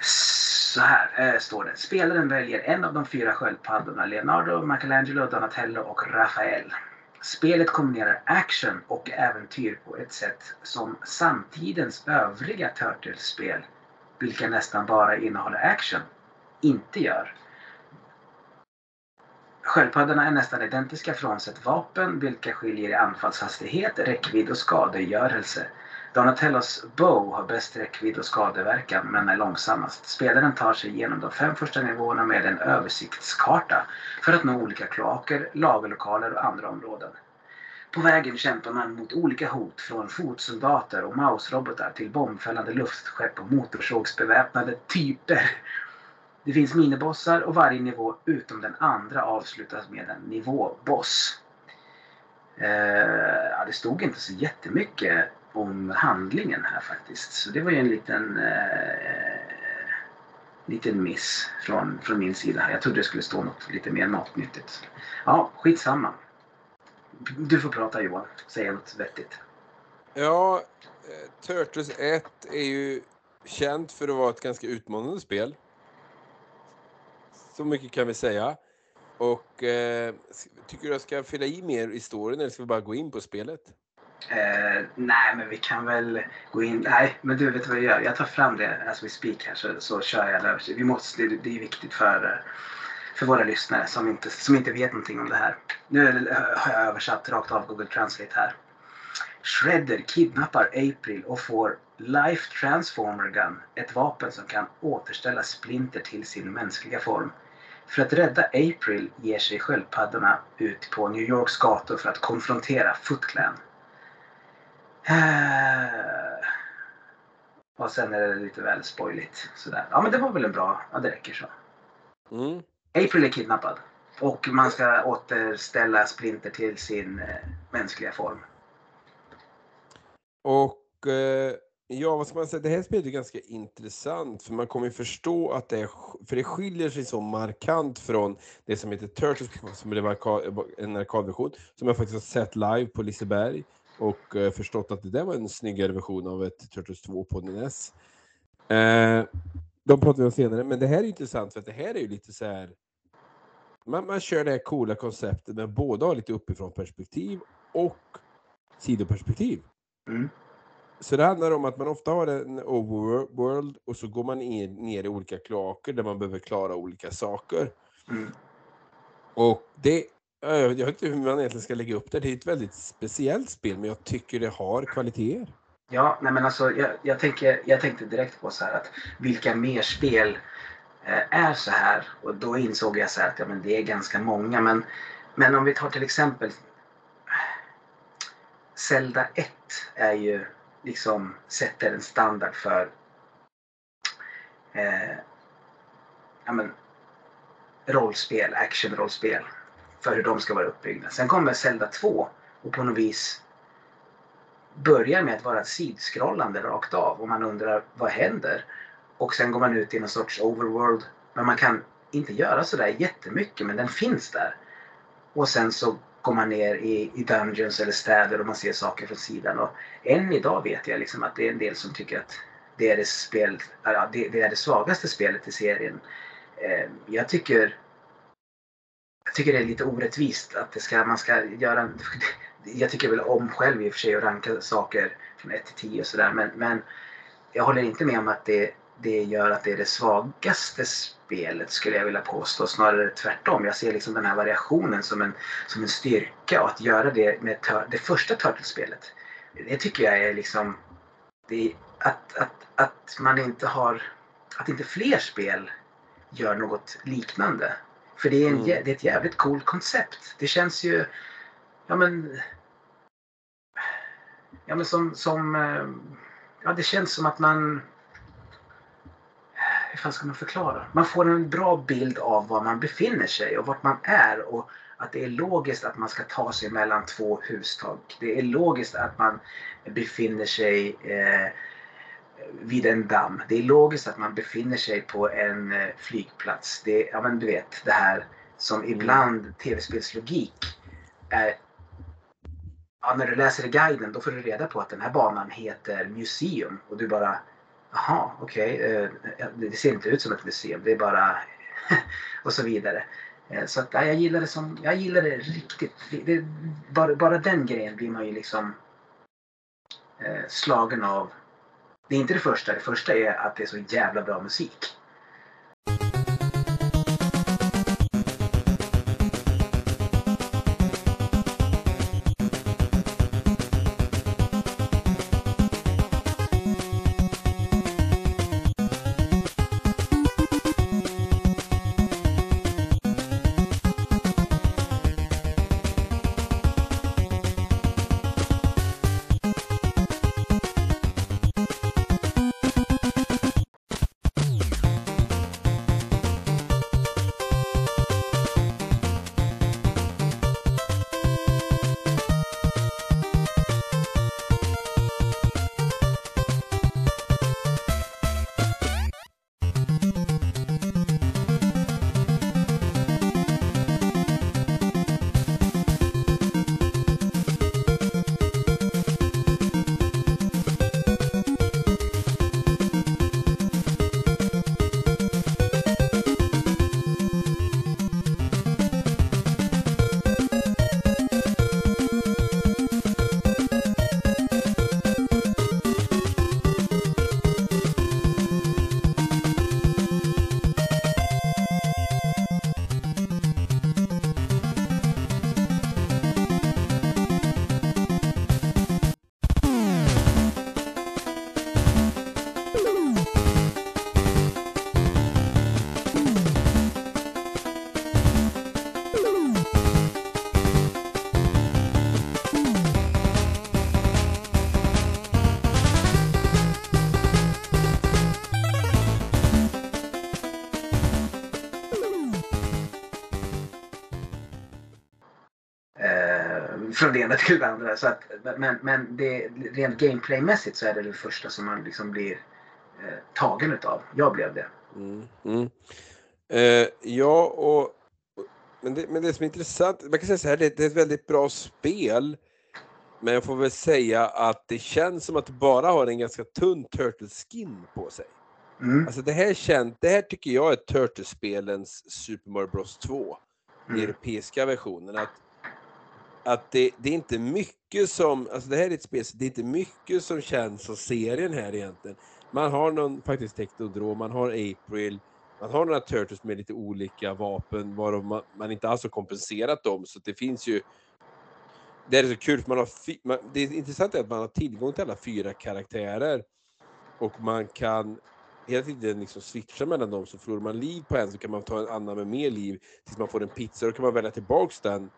Så här äh, står det. Spelaren väljer en av de fyra sköldpaddorna. Leonardo, Michelangelo, Donatello och Rafael. Spelet kombinerar action och äventyr på ett sätt som samtidens övriga Turtles-spel, vilka nästan bara innehåller action, inte gör. Sköldpaddorna är nästan identiska frånsett vapen, vilka skiljer i anfallshastighet, räckvidd och skadegörelse. Donatellos Bow har bäst räckvidd och skadeverkan men är långsammast. Spelaren tar sig igenom de fem första nivåerna med en översiktskarta för att nå olika kloaker, lagerlokaler och andra områden. På vägen kämpar man mot olika hot från fotsoldater och mausrobotar till bombfällande luftskepp och motorsågsbeväpnade typer. Det finns minibossar och varje nivå utom den andra avslutas med en nivåboss. Eh, ja, det stod inte så jättemycket om handlingen här faktiskt. Så det var ju en liten, eh, liten miss från, från min sida. Jag trodde det skulle stå något lite mer matnyttigt. Ja, skitsamma. Du får prata Johan. Säga något vettigt. Ja, eh, Turtles 1 är ju känt för att vara ett ganska utmanande spel. Så mycket kan vi säga. Och eh, tycker du jag ska fylla i mer i storyn eller ska vi bara gå in på spelet? Eh, nej, men vi kan väl gå in. Nej, men du vet vad jag gör? Jag tar fram det as we speak här så, så kör jag det. Vi måste, det, det är viktigt för, eh, för våra lyssnare som inte, som inte vet någonting om det här. Nu eh, har jag översatt rakt av Google Translate här. Shredder kidnappar April och får Life Transformer Gun, ett vapen som kan återställa Splinter till sin mänskliga form. För att rädda April ger sig sköldpaddorna ut på New Yorks gator för att konfrontera Foot Clan. Eh, och sen är det lite väl spoiligt. Sådär. Ja men det var väl en bra, ja det räcker så. Mm. April är kidnappad. Och man ska återställa Splinter till sin eh, mänskliga form. Och eh, ja, vad ska man säga, det här spelet är ganska intressant för man kommer ju förstå att det är, för det skiljer sig så markant från det som heter Turtles, som blev en arkadversion, som jag faktiskt har sett live på Liseberg och eh, förstått att det där var en snyggare version av ett Turtles 2 på NES. Eh, de pratar vi om senare, men det här är intressant för att det här är ju lite så här man, man kör det här coola konceptet med både har lite uppifrån perspektiv och sidoperspektiv. Mm. Så det handlar om att man ofta har en overworld och så går man in, ner i olika kloaker där man behöver klara olika saker. Mm. Och det, jag vet inte hur man egentligen ska lägga upp det. Det är ett väldigt speciellt spel men jag tycker det har kvaliteter. Ja, nej men alltså jag, jag, tänker, jag tänkte direkt på så här att vilka mer spel eh, är så här? Och då insåg jag så här att ja, men det är ganska många. Men, men om vi tar till exempel Zelda 1 är ju liksom sätter en standard för eh, ja, men, rollspel, actionrollspel. För hur de ska vara uppbyggda. Sen kommer Zelda 2 och på något vis börjar med att vara sidskrollande rakt av och man undrar vad händer? Och sen går man ut i någon sorts overworld. Men man kan inte göra sådär jättemycket men den finns där. Och sen så komma ner i, i dungeons eller städer och man ser saker från sidan. Och än idag vet jag liksom att det är en del som tycker att det är det, spel, ja, det, det är det svagaste spelet i serien. Eh, jag tycker jag tycker det är lite orättvist att det ska, man ska göra... Jag tycker väl om själv i och för sig att ranka saker från 1 till 10 och sådär men, men jag håller inte med om att det, det gör att det är det svagaste spelet skulle jag vilja påstå. Snarare tvärtom. Jag ser liksom den här variationen som en, som en styrka och att göra det med det första Turtles-spelet. Det tycker jag är liksom... Det är att, att, att man inte har... Att inte fler spel gör något liknande. För det är, en, mm. det är ett jävligt coolt koncept. Det känns ju... Ja men... Ja men som... som eh, ja det känns som att man hur fan ska man förklara? Man får en bra bild av var man befinner sig och vart man är och att det är logiskt att man ska ta sig mellan två hustak. Det är logiskt att man befinner sig eh, vid en damm. Det är logiskt att man befinner sig på en eh, flygplats. Det, ja men du vet det här som mm. ibland tv-spelslogik är Ja, när du läser i guiden då får du reda på att den här banan heter Museum och du bara Jaha, okej. Eh, okay. Det ser inte ut som ett museum. Det är bara... och så vidare. Eh, så att, ja, jag gillar det som... Jag gillar det riktigt. Det, bara, bara den grejen blir man ju liksom eh, slagen av. Det är inte det första. Det första är att det är så jävla bra musik. Från det ena till det andra. Så att, men men det, rent gameplaymässigt så är det det första som man liksom blir eh, tagen utav. Jag blev det. Mm, mm. Eh, ja, och, men, det, men det som är intressant, man kan säga så här, det, det är ett väldigt bra spel. Men jag får väl säga att det känns som att det bara har en ganska tunn turtle skin på sig. Mm. Alltså det här, känt, det här tycker jag är Turtles-spelens Super Mario Bros 2. Den Mm. europeiska versionen. Att, att det, det är inte mycket som, alltså det här är ett spel, det är inte mycket som känns som serien här egentligen. Man har någon faktiskt Teknodrom, man har April, man har några Turtles med lite olika vapen varav man, man inte alls har kompenserat dem. Så det finns ju det är så kul, för man har man, det är intressant är att man har tillgång till alla fyra karaktärer. Och man kan hela tiden liksom switcha mellan dem, så förlorar man liv på en så kan man ta en annan med mer liv tills man får en pizza. Då kan man välja tillbaks den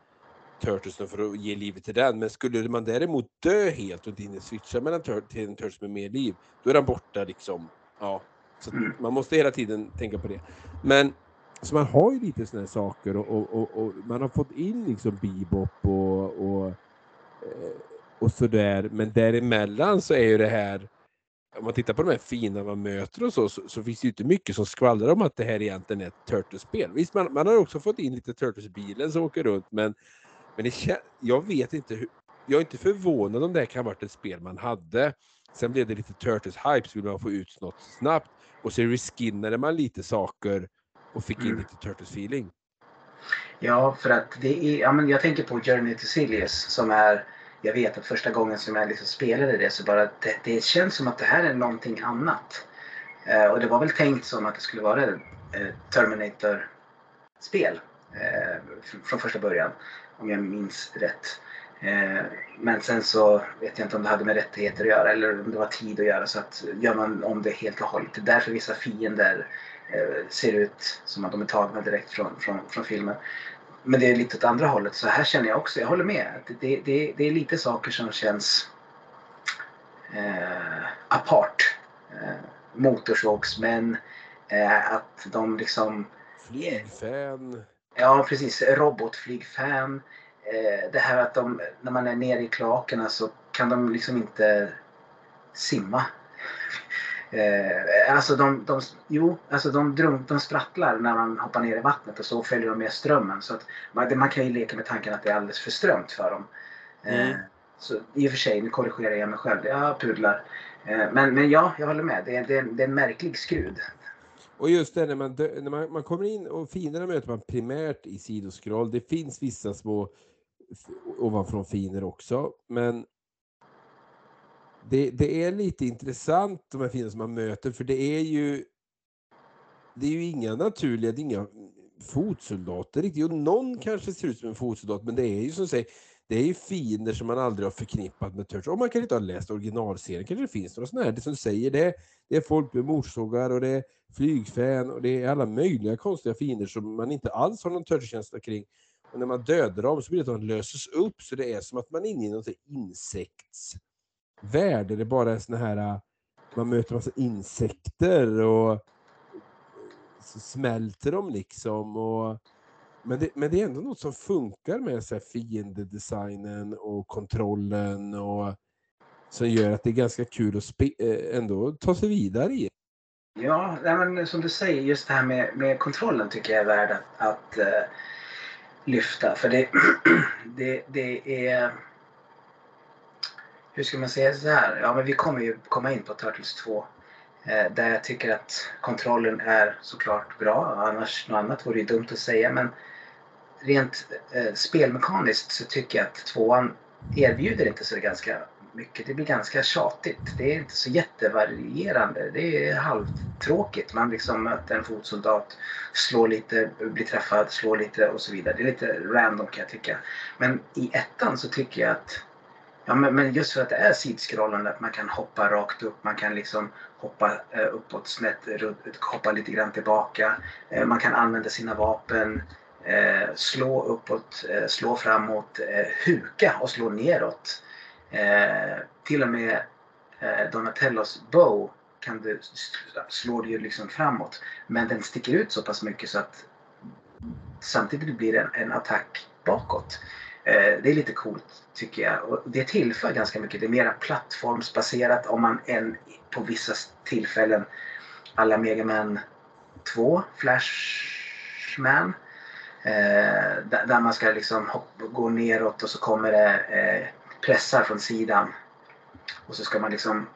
Turtlesen för att ge livet till den. Men skulle man däremot dö helt och hinner switcha mellan tur till en Turtles med mer liv, då är den borta liksom. Ja, så Mm. man måste hela tiden tänka på det. Men så man har ju lite sådana här saker och, och, och, och man har fått in liksom bebop och, och, eh, och sådär. Men däremellan så är ju det här, om man tittar på de här fina man möter och så, så, så finns det ju inte mycket som skvallrar om att det här egentligen är ett Turtles-spel. Visst, man, man har också fått in lite Turtles-bilen som åker runt, men, men det, jag vet inte hur, jag är inte förvånad om det här kan ha varit ett spel man hade. Sen blev det lite Turtles-hype, så ville man få ut något snabbt. Och så reskinnade man lite saker och fick in Mm. lite Turtles-feeling. Ja, för att det är, ja, men jag tänker på Journey to Silius som är, jag vet att första gången som jag liksom spelade det så bara, det, det känns som att det här är någonting annat. Eh, och det var väl tänkt som att det skulle vara eh, Terminator-spel eh, fr- från första början, om jag minns rätt. Eh, men sen så vet jag inte om det hade med rättigheter att göra eller om det var tid att göra så att gör man om det helt och hållet. Det är därför vissa fiender eh, ser ut som att de är tagna direkt från, från, från filmen. Men det är lite åt andra hållet. Så här känner jag också, jag håller med. Det, det, det är lite saker som känns eh, apart. Eh, motorsågsmän, eh, att de liksom Flygfan. Ja, precis. Robotflygfan. Eh, det här att de, när man är nere i kloakerna så kan de liksom inte simma. Eh, alltså de, de, jo, alltså de, drunk, de sprattlar när man hoppar ner i vattnet och så följer de med strömmen. Så att man, man kan ju leka med tanken att det är alldeles för strömt för dem. Eh, Mm. så i och för sig, nu korrigerar jag mig själv. Jag pudlar. Eh, men, men ja, jag håller med. Det är, det det är en märklig skrud. Och just det, när man, dö- när man, man kommer in och finerna möter man primärt i sidoskroll. Det finns vissa små ovanifrån finer också, men det, det är lite intressant de här finerna som man möter, för det är ju det är ju inga naturliga, det är inga fotsoldater riktigt. Och någon kanske ser ut som en fotsoldat, men det är ju som säger, det är ju fiender som man aldrig har förknippat med Turtles. Om man kanske inte har läst originalserien kanske det finns några sådana här, det som du säger, det är, det är folk med motorsågar och det är flygfän och det är alla möjliga konstiga fiender som man inte alls har någon Turtles-känsla kring. Och när man dödar dem så blir det att de löses upp så det är som att man är inne i någon insektsvärld. där Det bara är såna här, man möter massa insekter och så smälter de liksom. Och, men, det, men det är ändå något som funkar med så här fiendedesignen och kontrollen och som gör att det är ganska kul att spe, eh, ändå ta sig vidare i. Ja, men som du säger, just det här med, med kontrollen tycker jag är värd att, att uh, lyfta. För det, det, det är... Hur ska man säga så här? Ja, men vi kommer ju komma in på Turtles 2. Eh, där jag tycker att kontrollen är såklart bra. Annars något annat vore ju dumt att säga. Men rent eh, spelmekaniskt så tycker jag att tvåan erbjuder inte så ganska mycket. Det blir ganska tjatigt. Det är inte så jättevarierande. Det är halvtråkigt. Man liksom möter en fotsoldat, slår lite, blir träffad, slår lite och så vidare. Det är lite random kan jag tycka. Men i ettan så tycker jag att Ja, men, men just för att det är sidskrollande, att man kan hoppa rakt upp, man kan liksom hoppa eh, uppåt snett, hoppa lite grann tillbaka. Eh, man kan använda sina vapen, eh, slå uppåt, eh, slå framåt, eh, huka och slå neråt. Eh, till och med eh, Donatellos bow kan du, slår du ju liksom framåt. Men den sticker ut så pass mycket så att samtidigt blir det en, en attack bakåt. Eh, det är lite coolt tycker jag. Och det tillför ganska mycket. Det är mera plattformsbaserat om man än på vissa tillfällen alla Mega Man 2, Flashman. Eh, där man ska liksom gå neråt och så kommer det eh, pressar från sidan. Och så ska man liksom,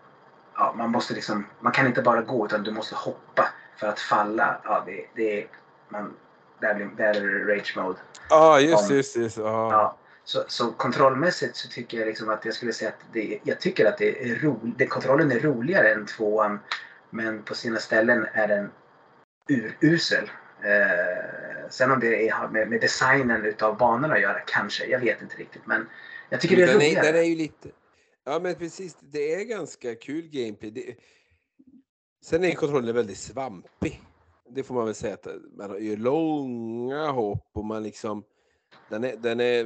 ja, man måste liksom, man kan inte bara gå utan du måste hoppa för att falla. Ja, det, det, man, där, blir, där är det rage mode. Ja, ah, just, just, just. Ah. Ja. Så, så kontrollmässigt så tycker jag liksom att jag skulle säga att det, jag tycker att det är roligt. Kontrollen är roligare än tvåan. Men på sina ställen är den urusel. Eh, sen om det har med, med, designen utav banorna att göra, kanske. Jag vet inte riktigt. Men jag tycker det är den roligare. Är, den är ju lite... Ja men precis, det är ganska kul gameplay. Det... Sen är kontrollen väldigt svampig. Det får man väl säga att man gör långa hopp och man liksom den är, den är,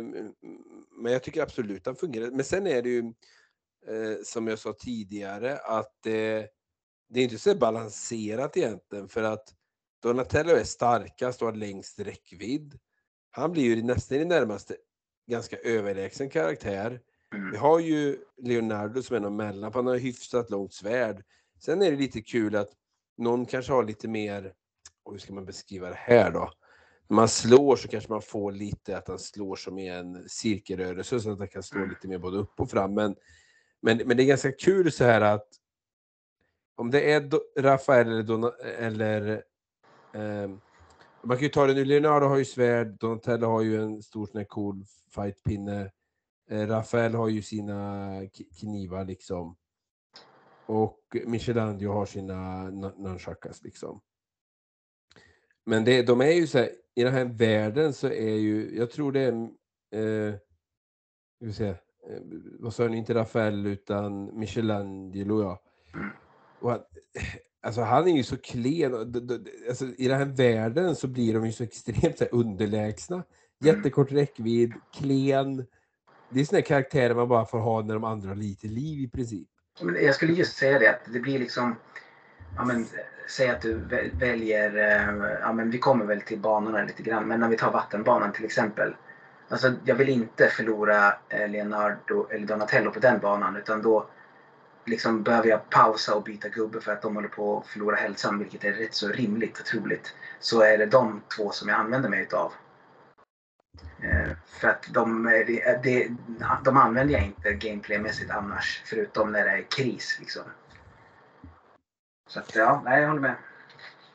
men jag tycker absolut den fungerar. Men sen är det ju eh, som jag sa tidigare att eh, det är inte så balanserat egentligen för att Donatello är starkast och har längst räckvidd. Han blir ju nästan i närmaste ganska överlägsen karaktär. Mm. Vi har ju Leonardo som är någon mellan, han har hyfsat långt svärd. Sen är det lite kul att någon kanske har lite mer, hur ska man beskriva det här då? När man slår så kanske man får lite att han slår som i en cirkelrörelse så att han kan slå mm. lite mer både upp och fram. Men, men, men det är ganska kul så här att om det är Rafael eller, Don eller Ehm, man kan ju ta det nu, Leonardo har ju svärd, Donatello har ju en stor sån här cool fightpinne. Eh, Rafael har ju sina knivar liksom. Och Michelangelo har sina nunchakas liksom. Men det, de är ju så här, i den här världen så är ju, jag tror det är, eh, jag säga, eh, vad sa jag nu, inte Rafael utan Michelangelo ja. Och att, alltså han är ju så klen, alltså, i den här världen så blir de ju så extremt så här, underlägsna. Jättekort räckvidd, klen. Det är såna karaktärer man bara får ha när de andra har lite liv i princip. Jag skulle just säga det, att det blir liksom ja, men, säg att du väljer, eh, ja men vi kommer väl till banorna lite grann, men när vi tar vattenbanan till exempel. Alltså jag vill inte förlora eh, Leonardo eller Donatello på den banan utan då liksom behöver jag pausa och byta gubbe för att de håller på att förlora hälsan vilket är rätt så rimligt och troligt. Så är det de två som jag använder mig utav. Eh, för att de, de, de använder jag inte gameplaymässigt annars förutom när det är kris. Liksom. Så att, ja, nej, jag håller med.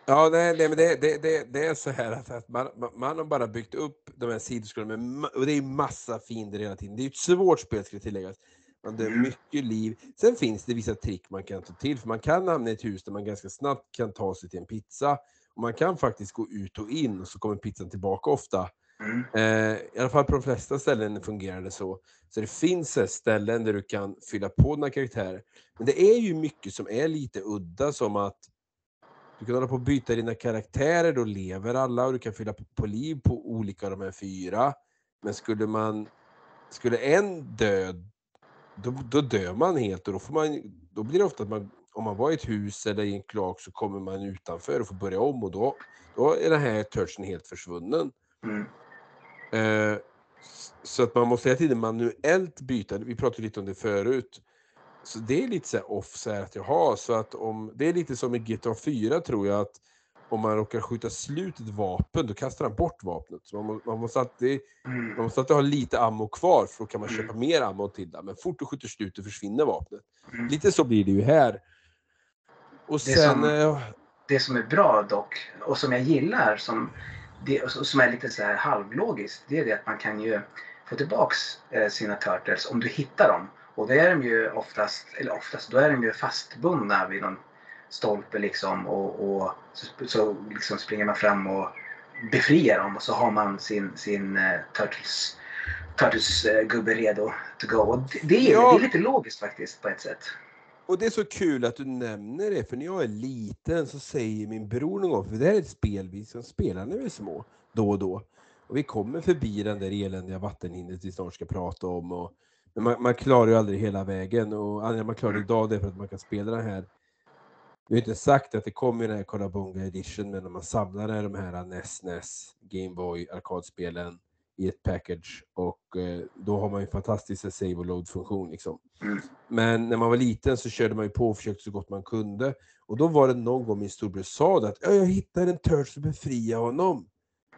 Ja, nej, nej men det, det, det, det är så här att, att man, man har bara byggt upp de här sidospelen, och det är massa fiender hela tiden. Det är ett svårt spel ska tilläggas. Man dör mm. mycket liv. Sen finns det vissa trick man kan ta till, för man kan hamna i ett hus där man ganska snabbt kan ta sig till en pizza. Och man kan faktiskt gå ut och in och så kommer pizzan tillbaka ofta. Mm. Eh, I alla fall på de flesta ställen fungerar det så. Så det finns ställen där du kan fylla på dina karaktärer. Men det är ju mycket som är lite udda som att du kan hålla på att byta dina karaktärer, då lever alla och du kan fylla på, liv på olika av de här fyra. Men skulle man skulle en dö, då, då dör man helt och då, får man, då blir det ofta att man, om man var i ett hus eller i en kloak så kommer man utanför och får börja om och då, då är den här touchen helt försvunnen. Mm. Eh, så att man måste hela tiden manuellt byta. Vi pratade lite om det förut. Så det är lite så off så här att jaha, så att om det är lite som i GTA 4 tror jag att om man råkar skjuta slut ett vapen då kastar han bort vapnet. Så man, man, måste alltid, mm. man måste alltid ha lite ammo kvar för då kan man köpa mm. mer ammo till det. Men fort du skjuter slut då försvinner vapnet. Mm. Lite så blir det ju här. Och det sen... Som, äh, det som är bra dock, och som jag gillar, som det som är lite så här halvlogiskt, det är det att man kan ju få tillbaks eh, sina turtles om du hittar dem. Och då är de ju oftast, eller oftast, då är de ju fastbundna vid någon stolpe liksom och, och så, så liksom springer man fram och befriar dem och så har man sin, sin uh, Turtles, Turtles uh, gubbe redo to go. Och det, det, är, ja. det är lite logiskt faktiskt på ett sätt. Och det är så kul att du nämner det, för när jag är liten så säger min bror någon gång, för det här är ett spel vi som spelar när vi är små, då och då. Och vi kommer förbi den där eländiga vattenhindret vi snart ska prata om. Och, men man, man klarar ju aldrig hela vägen och anledningen man klarar idag det är för att man kan spela den här vi har inte sagt att det kommer den här Konabunga edition, men om man samlar de här NES, NES, Gameboy, arkadspelen i ett package och eh, då har man ju fantastisk save och load-funktion. Liksom. Men när man var liten så körde man ju på och försökte så gott man kunde. Och då var det någon gång min storebror sa det att "Ja, jag hittade en törs och befria honom.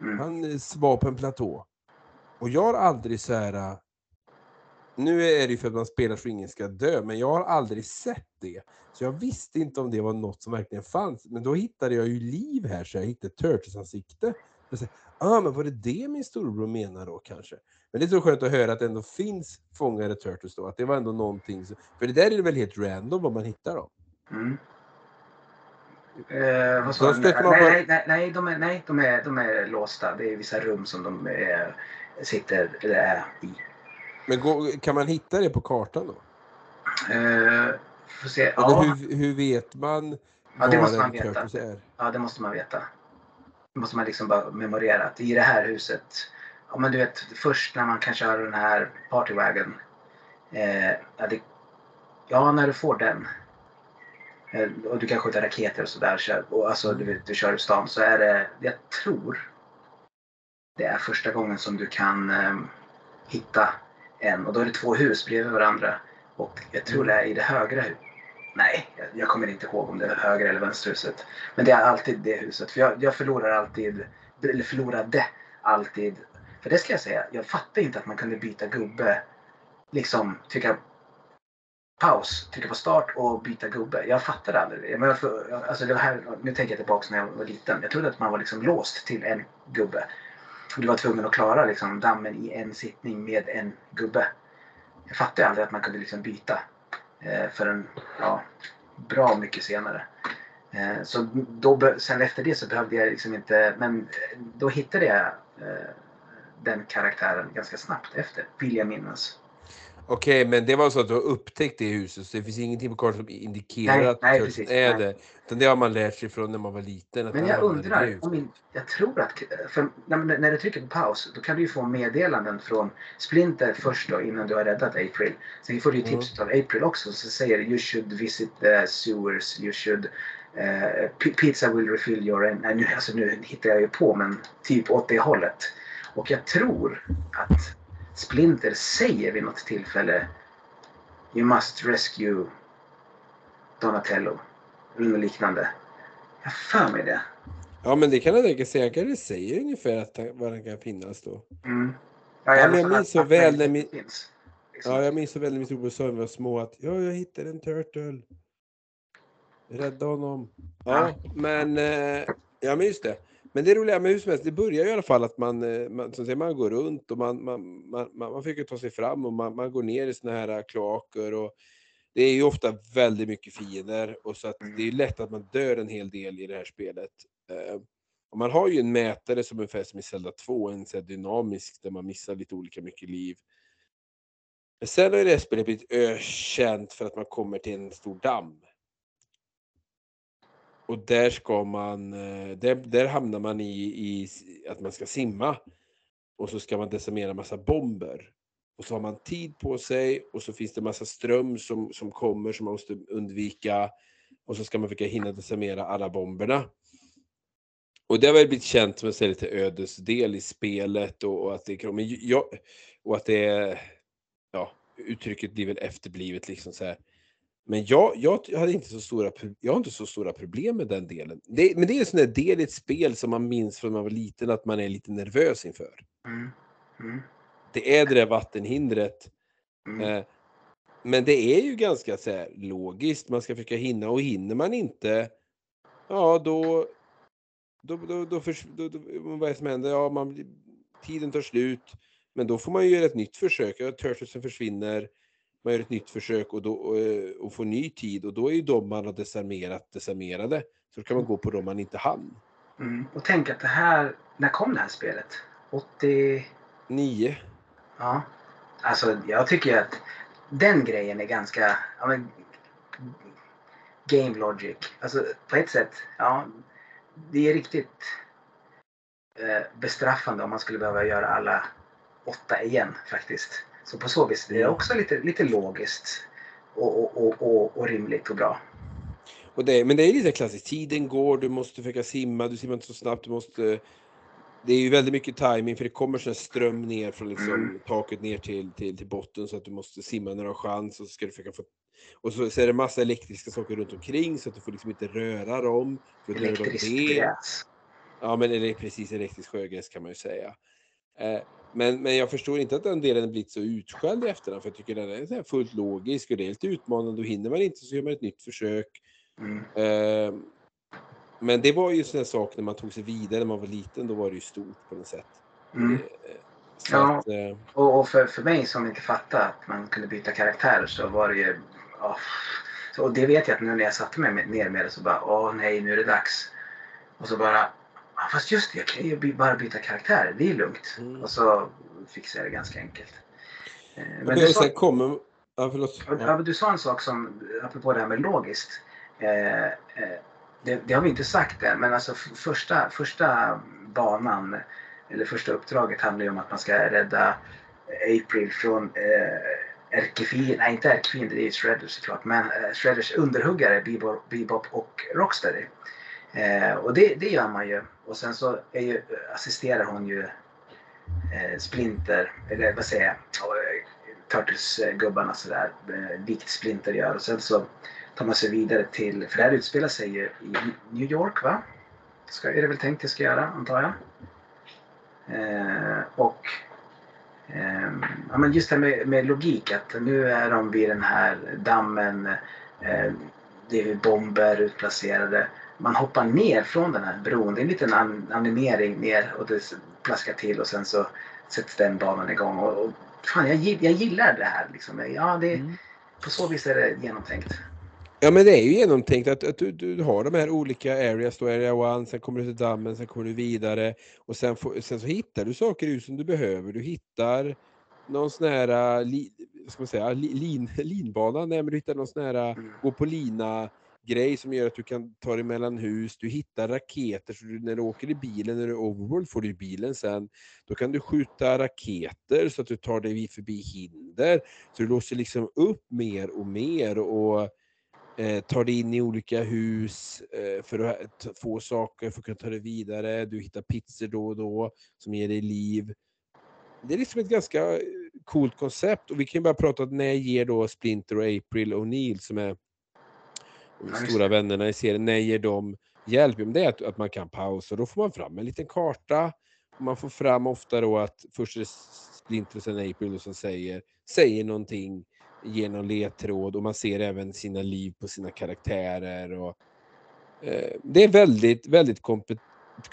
Mm. Han eh, var på en platå. Och jag har aldrig så här... Nu är det ju för att man spelar så ingen ska dö, men jag har aldrig sett det. Så jag visste inte om det var något som verkligen fanns. Men då hittade jag ju liv här, så jag hittade Turtles ansikte. Jag sa, ah, men var det det min storbror menar då kanske? Men det är så skönt att höra att det ändå finns fångade Turtles då, att det var ändå någonting. som- För det där är väl helt random vad man hittar dem. Mm. Eh, vad sa du? nej, nej, nej, nej, de är, nej de, är, de är låsta. Det är vissa rum som de är, sitter eller är i. Men gå, kan man hitta det på kartan då? Eh, får se. Eller Ja, hur, hur vet man Ja, det måste man veta. Är? ja, det måste man veta. Det måste man liksom bara memorera. Att I det här huset. Ja, men du vet, först när man kan köra den här partywagon. Eh, ja, det, ja, när du får den. Eh, och du kan skjuta raketer och sådär. så- Och alltså, du, vet, du kör i stan. Så är det, jag tror. Det är första gången som du kan eh, hitta en. Och då är det två hus bredvid varandra. Och jag tror det är i det högra huset. Nej, jag, kommer inte ihåg om det är höger eller vänsterhuset. Men det är alltid det huset. För jag, jag förlorar alltid, eller förlorade alltid. För det ska jag säga, jag fattar inte att man kunde byta gubbe. Liksom trycka paus, trycka på start och byta gubbe. Jag fattade aldrig det. Men jag, för, alltså det här, nu tänker jag tillbaka när jag var liten. Jag trodde att man var liksom låst till en gubbe. Du var tvungen att klara liksom dammen i en sittning med en gubbe. Jag fattade aldrig att man kunde liksom byta. Eh, förrän ja, bra mycket senare. Eh, så då, sen efter det så behövde jag liksom inte, men då hittade jag eh, den karaktären ganska snabbt efter, vill jag minnas. Okej, men det var så att du har upptäckt det huset, så det finns ingenting på kartan som indikerar Nej, att nej, precis, är nej. det. Utan det har man lärt sig från när man var liten. Men jag undrar, om in, jag tror att, för när, när du trycker på paus då kan du ju få meddelanden från Splinter först då innan du har räddat April. Sen får du ju tips av April också som säger you should visit the sewers, you should p- pizza will refill your... Nej, nu, alltså, nu hittar jag ju på men typ åt det hållet. Och jag tror att Splinter säger vid något tillfälle You must rescue Donatello. Eller något liknande. Jag för mig det. Ja, men det kan jag tänka sig. Han kanske säger ungefär att han, var han kan finnas då. Mm. Ja, men jag minns så väl när min- finns, liksom. Ja, jag minns så väl när min storebror sa när vi var små att ja, jag hittade en turtle. Rädda honom. Ja, men eh, ja, men just det. Men det roliga med hur som helst, det börjar ju i alla fall att man, eh, man, som säger, man går runt och man, man, man, man, man försöker ta sig fram och man, man går ner i såna här eh, kloaker och det är ju ofta väldigt mycket fiender och så att det är lätt att man dör en hel del i det här spelet. Eh, och man har ju en mätare som ungefär som i Zelda 2, en så här dynamisk där man missar lite olika mycket liv. Men sen har ju det här spelet blivit ökänt för att man kommer till en stor damm. Och där ska man, eh, där, där hamnar man i, i att man ska simma. Och så ska man decimera massa bomber. Och så har man tid på sig och så finns det massa ström som, som kommer som man måste undvika. Och så ska man försöka hinna decimera alla bomberna. Och det har väl blivit känt som en lite ödesdel i spelet och, och att det är men jag, och att det är, ja, uttrycket blir väl efterblivet liksom så här. Men jag, jag hade inte så stora, jag har inte så stora problem med den delen. Det, men det är en sån där del i ett spel som man minns från när man var liten att man är lite nervös inför. Mm. Mm. Det är det där vattenhindret. Mm. Eh, men det är ju ganska så här, logiskt, man ska försöka hinna och hinner man inte, ja då, då, då, då, förs- då, då vad är det som händer? Ja, man, tiden tar slut, men då får man ju göra ett nytt försök. Turtlesen försvinner, man gör ett nytt försök och, då, och, eh, och får ny tid och då är ju de man har desarmerat desarmerade. Så då kan man gå på dem man inte hann. Mm. Och tänk att det här, när kom det här spelet? 80... Nio. Ja. Alltså jag tycker att den grejen är ganska, ja men, game logic. Alltså på ett sätt, ja. Det är riktigt eh, bestraffande om man skulle behöva göra alla åtta igen faktiskt. Så på så vis är det Mm. också lite, lite logiskt och, och, och, och, och rimligt och bra. Och det, men det är lite klassiskt, tiden går, du måste försöka simma, du simmar inte så snabbt, du måste det är ju väldigt mycket timing för det kommer sån ström ner från liksom Mm. taket ner till, till, till botten så att du måste simma när du har chans och så ska du försöka få och så, så är det massa elektriska saker runt omkring så att du får liksom inte röra dem. För att Elektriskt det- gräs. Ja, men eller precis elektrisk sjögräs kan man ju säga. Eh, men, men jag förstår inte att den delen blivit så utskälld i efterhand, för jag tycker den är fullt logisk och det är lite utmanande och hinner man inte så gör man ett nytt försök. Mm. Eh, men det var ju en sak när man tog sig vidare när man var liten, då var det ju stort på något sätt. Mm. Eh, Ja. att, eh, Och, och för, för mig som inte fattade att man kunde byta karaktär så var det ju... ja. Så, och det vet jag att nu när jag satte mig ner med det så bara åh nej nu är det dags. Och så bara fast just det jag kan ju bara byta karaktär. Det är lugnt. Mm. Och så fixade jag det ganska enkelt. Eh, Men men du sa, kommer... Ja, förlåt. ja, Ja. du sa en sak som apropå det här med logiskt. Eh, eh, det, det har vi inte sagt än men alltså första, första banan eller första uppdraget handlar ju om att man ska rädda April från eh, ärkefienden, nej inte ärkefienden, det är Shredder såklart, men eh, Shredders underhuggare Bebop, Bebop och Rocksteady. Eh, och det, det gör man ju. Och sen så är ju, assisterar hon ju eh, Splinter, eller vad säger jag, Turtles-gubbarna sådär, eh, likt Splinter gör. Och sen så tar man sig vidare till, för det här utspelar sig ju i New York va? Ska, är det väl tänkt det ska göra, antar jag. Eh, och ehm, ja, men just det här med, med logik, att nu är de vid den här dammen, eh, det är bomber utplacerade. Man hoppar ner från den här bron, det är en liten an, animering ner och det plaskar till och sen så sätts den banan igång. Och, och fan, jag, jag gillar det här. Liksom. Ja, det, Mm. På så vis är det genomtänkt. Ja men det är ju genomtänkt att, att du, du har de här olika areas, då area 1, sen kommer du till dammen, sen kommer du vidare och sen, får, sen så hittar du saker ut som du behöver. Du hittar någon sån här, äh, li, ska man säga, li, lin, linbana, nej men du hittar någon sån här äh, Mm. gå på lina grej som gör att du kan ta dig mellan hus. Du hittar raketer så du, när du åker i bilen, när du är overworld får du i bilen sen. Då kan du skjuta raketer så att du tar dig förbi hinder. Så du låser liksom upp mer och mer och eh, tar dig in i olika hus eh, för att få saker för att kunna ta dig vidare. Du hittar pizzor då och då som ger dig liv. Det är liksom ett ganska eh, coolt koncept och vi kan ju bara prata om när ger då Splinter och April O'Neill som är stora vännerna i serien, när ger de hjälp? Men Det är att, att man kan pausa, då får man fram en liten karta. Och man får fram ofta då att först är det Splinter och sen April och som säger, säger någonting, ger någon ledtråd och man ser även sina liv på sina karaktärer. Och, eh, det är väldigt, väldigt kompetent,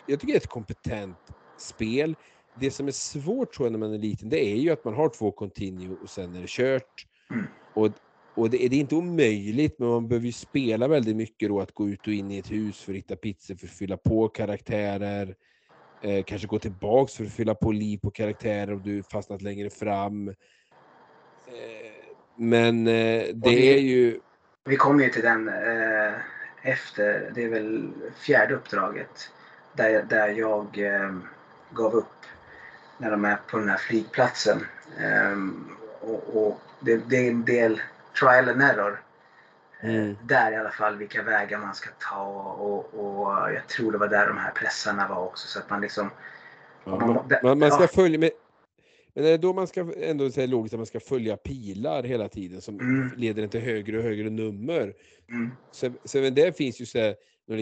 jag tycker det är ett kompetent spel. Det som är svårt tror jag när man är liten, det är ju att man har två continue och sen är det kört. Mm. Och, och det, är inte omöjligt, men man behöver ju spela väldigt mycket då att gå ut och in i ett hus för att hitta pizzor, för att fylla på karaktärer. Eh, kanske gå tillbaks för att fylla på liv på karaktärer om du fastnat längre fram. Eh, men eh, det det- är ju... Vi kommer ju till den eh, efter, det är väl fjärde uppdraget. Där, där jag eh, gav upp när de är på den här flygplatsen. Ehm, och och det, det är en del trial and error. Eh, Mm. Där i alla fall vilka vägar man ska ta och, och jag tror det var där de här pressarna var också så att man liksom Ja, man- man, det- man, man ska ja. följa med, men det är då man ska ändå säga logiskt att man ska följa pilar hela tiden som Mm. leder till högre och högre nummer. mm, Så, så även där finns ju så här,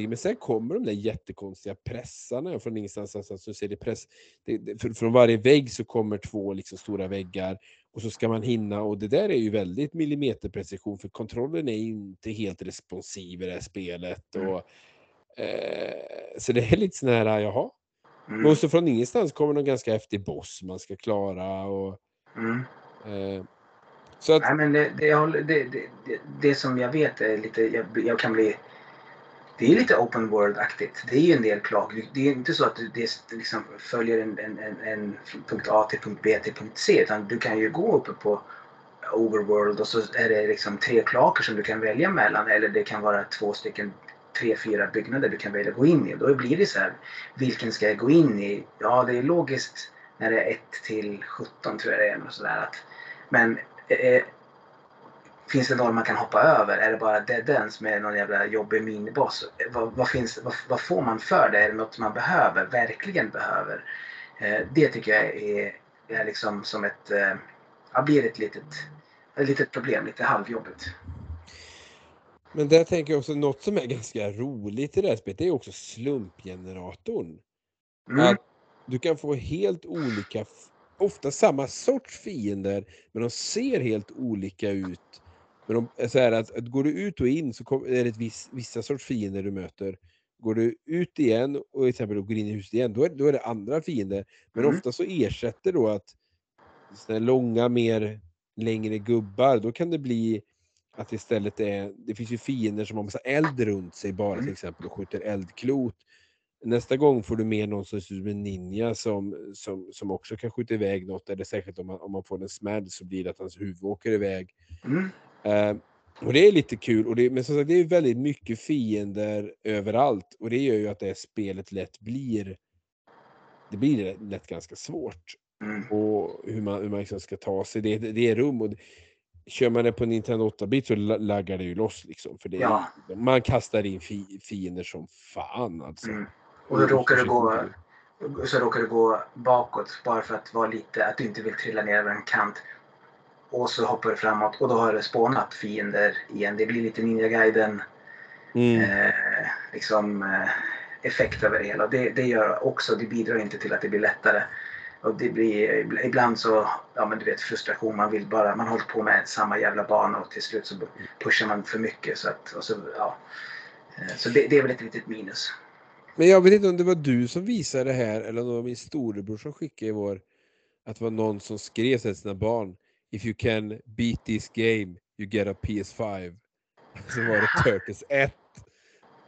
men sen kommer de där jättekonstiga pressarna från ingenstans. Alltså, så ser det press, det, det, för, från varje vägg så kommer två liksom stora väggar och så ska man hinna och det där är ju väldigt millimeterprecision för kontrollen är inte helt responsiv i det här spelet. Mm. Och, eh, så det är lite sån här, jaha. mm, Och så från ingenstans kommer någon ganska häftig boss man ska klara. Och, mm. eh, så att, Nej, men det, det, det, det som jag vet är lite, jag, jag kan bli det är lite open world-aktigt. Det är ju en del klag. Det är inte så att det liksom följer en, en, en, en punkt A till punkt B till punkt C. Utan du kan ju gå uppe på overworld och så är det liksom tre klaker som du kan välja mellan. Eller det kan vara två stycken, tre, fyra byggnader du kan välja att gå in i. Då blir det så här, vilken ska jag gå in i? Ja, det är logiskt när det är 1 till 17 tror jag det är. Och så där, att, men eh, Finns det några man kan hoppa över? Är det bara dead ends med någon jävla jobbig miniboss? Vad, vad, finns, vad, vad, får man för det? Är det något man behöver? Verkligen behöver? Eh, det tycker jag är, är liksom som ett... Eh, blir ett litet, ett litet problem, lite halvjobbigt. Men där tänker jag också något som är ganska roligt i det här spelet, det är också slumpgeneratorn. Mm. Att du kan få helt olika, ofta samma sorts fiender, men de ser helt olika ut. Men de, så här att, att går du ut och in så kom, är det ett viss, vissa sorts fiender du möter. Går du ut igen och till exempel går in i huset igen, då är, då är det andra fiender. Men Mm. ofta så ersätter då att såna långa, mer längre gubbar, då kan det bli att istället är, det finns ju fiender som har massa eld runt sig bara Mm. till exempel och skjuter eldklot. Nästa gång får du med någon som ser ut som en ninja som, som, som också kan skjuta iväg något, eller särskilt om man, om man får en smäll så blir det att hans huvud åker iväg. Mm. Eh, och det är lite kul, och det, men som sagt det är väldigt mycket fiender överallt och det gör ju att det här spelet lätt blir det blir lätt, lätt ganska svårt. Mm. Och hur man, hur man liksom ska ta sig, det, det, det är rum och det, Kör man det på Nintendo 8-bit så la- laggar det ju loss liksom. För det, Ja. Man kastar in fi, fiender som fan alltså. Mm. Och då råkar du gå så råkar du gå bakåt bara för att vara lite, att du inte vill trilla ner över en kant. Och så hoppar du framåt och då har det spånat fiender igen. Det blir lite Ninja Gaiden Mm. eh, liksom, eh, effekt över det hela. Det, det gör också, det bidrar inte till att det blir lättare. Och det blir ibland så, ja men du vet frustration, man vill bara, man hållit på med samma jävla bana och till slut så pushar man för mycket. Så att, och så, ja. Eh, så det, det är väl ett litet minus. Men jag vet inte om det var du som visade det här eller om det var min storebror som skickade i vår att det var någon som skrev till sina barn If you can beat this game you get a PS5. Så var det Turtles 1.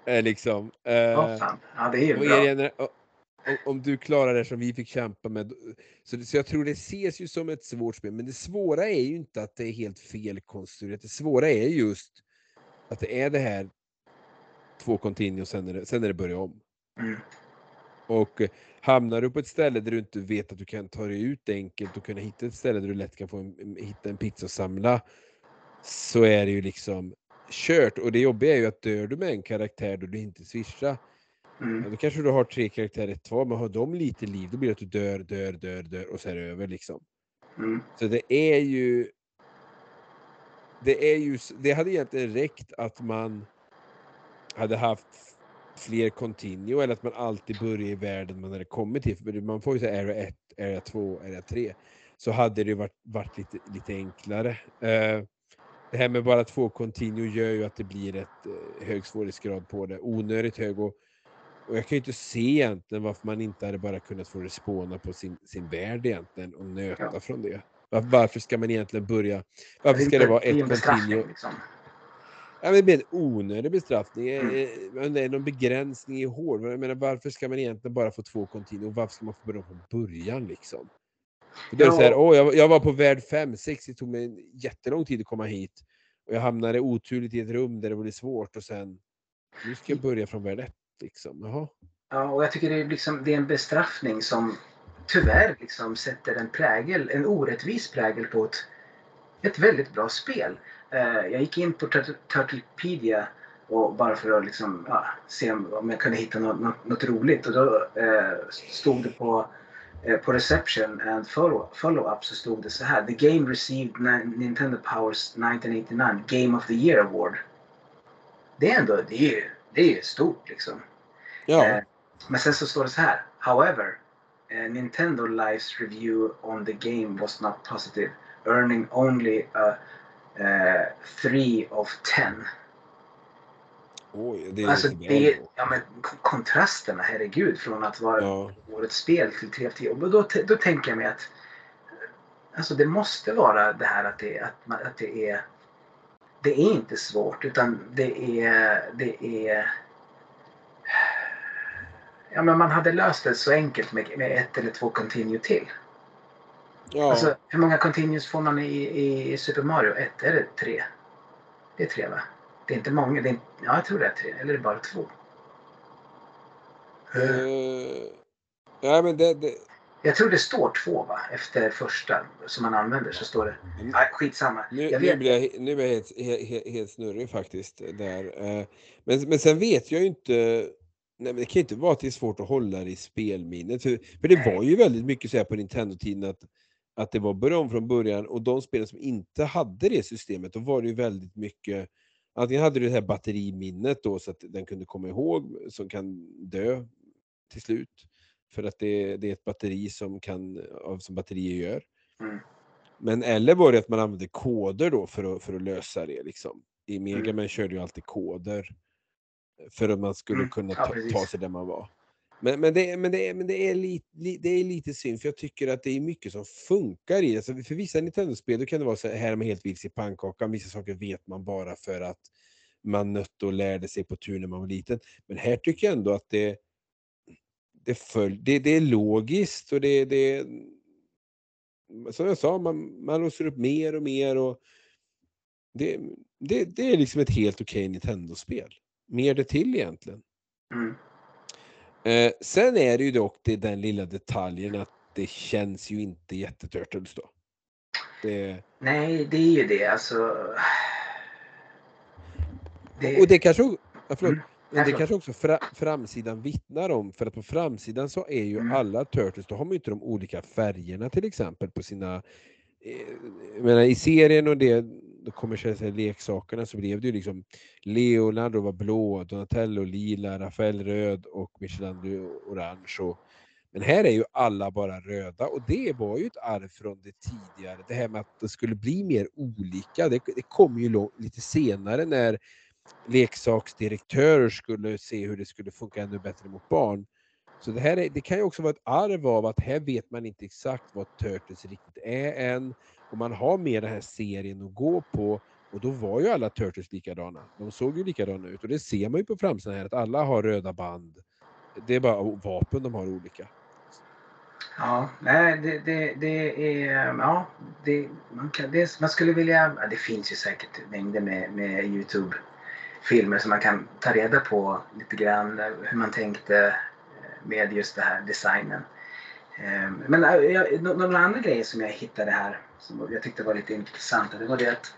Eh, liksom. Eh, Ja, ja det är ju bra. o- om, du klarar det som vi fick kämpa med. Så, det- så jag tror det ses ju som ett svårt spel. Men det svåra är ju inte att det är helt felkonstruerat. Det svåra är just att det är det här två continue och sen är det, sen är det börja om. Mm. Och eh, hamnar du på ett ställe där du inte vet att du kan ta dig ut enkelt och kunna hitta ett ställe där du lätt kan få en, en- hitta en pizza och samla så är det ju liksom kört. Och det jobbiga är ju att dör du med en karaktär då du inte swishar, ja, Mm. då kanske du har tre karaktärer kvar, men har de lite liv då blir det att du dör, dör, dör, dör och så är det över liksom. Mm. Så det är ju... Det är ju... Det hade egentligen räckt att man hade haft fler continue eller att man alltid börjar i världen man hade kommit till. För man får ju säga area 1, area 2, area 3. Så hade det varit, varit lite, lite enklare. Eh, det här med bara två continue gör ju att det blir ett eh, hög svårighetsgrad på det. Onödigt hög och, och jag kan ju inte se egentligen varför man inte hade bara kunnat få respawna på sin, sin värld egentligen och nöta Ja. från det. Var, varför ska man egentligen börja? Varför ska det vara ett continue? Liksom. Ja, men det blir en onödig bestraffning. Eh, Mm. det är någon begränsning i hård. Jag menar, varför ska man egentligen bara få två continue? Och varför ska man få börja från början liksom? För då är det så här, åh, jag, jag var på värld 5, 6, det tog mig en jättelång tid att komma hit. Och jag hamnade oturligt i ett rum där det var svårt och sen, nu ska jag börja från värld 1 liksom. Jaha. Ja, och jag tycker det är, liksom, det är en bestraffning som tyvärr liksom sätter en prägel, en orättvis prägel på ett, ett väldigt bra spel. Eh, jag gick in på Turtle- Turtlepedia och bara för att liksom, ja, se om, jag kunde hitta något, något, något roligt. Och då eh, stod det på, eh, på reception and follow- follow-up så stod det så här. The game received Ni- Nintendo Powers 1989 Game of the Year Award. Det är ändå, det är ju, det är ju stort liksom. Ja, Eh, men sen så står det så här. However, eh, Nintendo Live's review on the game was not positive, earning only a uh, 3 of 10. oj, det är Alltså det, ja men kontrasterna, herregud, från att vara Ja. årets spel till 3 av 10. Och då, då tänker jag mig att alltså det måste vara det här att det, att man, att det är det är inte svårt utan det är, det är Ja men man hade löst det så enkelt med, med ett eller två continue till. Ja. Alltså hur många continues får man i, i Super Mario? Ett? Är det tre? Det är tre va? Det är inte många. Det är, ja jag tror det är tre. Eller är det bara två? Eh, ja, men det, det, Jag tror det står två va? Efter första som man använder så står det. Mm. Nej, skitsamma. Nu, jag nu vet. blir jag, nu blir jag helt, helt, helt snurrig faktiskt. Där. Eh, Men, men sen vet jag ju inte, nej, men det kan ju inte vara att det är svårt att hålla det i spelminnet. För, för det Nej. var ju väldigt mycket så här på Nintendo-tiden att, att det var börja om från början och de spelen som inte hade det systemet, då var det ju väldigt mycket Antingen hade du det här batteriminnet då så att den kunde komma ihåg, som kan dö till slut. För att det, det är ett batteri som, kan, som batterier gör. Mm. Men eller var det att man använde koder då för att, för att lösa det liksom. I Mega Mm. Körde ju alltid koder. För att man skulle Mm. kunna ta, ta sig där man var. Men, men, det, är- men, det, men det, är lite, det är lite synd, för jag tycker att det är mycket som funkar i det. Alltså för vissa Nintendo-spel då kan det vara så här, här är man helt vilse i pannkakan. Vissa saker vet man bara för att man nötte och lärde sig på tur när man var liten. Men här tycker jag ändå att det, det, följ, det, det är logiskt och det, det som jag sa, man, man låser upp mer och mer och det, det, det är liksom ett helt okej Nintendo-spel. Mer det till egentligen. Mm. Eh, sen är det ju dock det, den lilla detaljen att det känns ju inte jätteturtles då. Det, Nej, det är ju det. Alltså... Det... och det kanske, ja, förlåt, Mm. Ja, det kanske också fra, framsidan vittnar om, för att på framsidan så är ju Mm. alla turtles, då har man ju inte de olika färgerna till exempel på sina eh, jag menar, I serien och det, de kommersiella leksakerna så blev det ju liksom Leonardo var blå, Donatello lila, Rafael röd och Michelangelo orange. Och, men här är ju alla bara röda och det var ju ett arv från det tidigare. Det här med att det skulle bli mer olika, det, det kom ju lång, lite senare när leksaksdirektörer skulle se hur det skulle funka ännu bättre mot barn. Så det, här är, det kan ju också vara ett arv av att här vet man inte exakt vad Turtles riktigt är än. Och man har mer den här serien att gå på. Och då var ju alla Turtles likadana. De såg ju likadana ut. Och det ser man ju på framsidan här att alla har röda band. Det är bara vapen de har olika. Ja, nej, det, det, det är... Ja, det, man, kan, det, man skulle vilja... Det finns ju säkert mängder med, med Youtube-filmer som man kan ta reda på lite grann hur man tänkte med just det här designen. Ehm, men några andra grejer som jag hittade här som jag tyckte var lite intressant. det var det att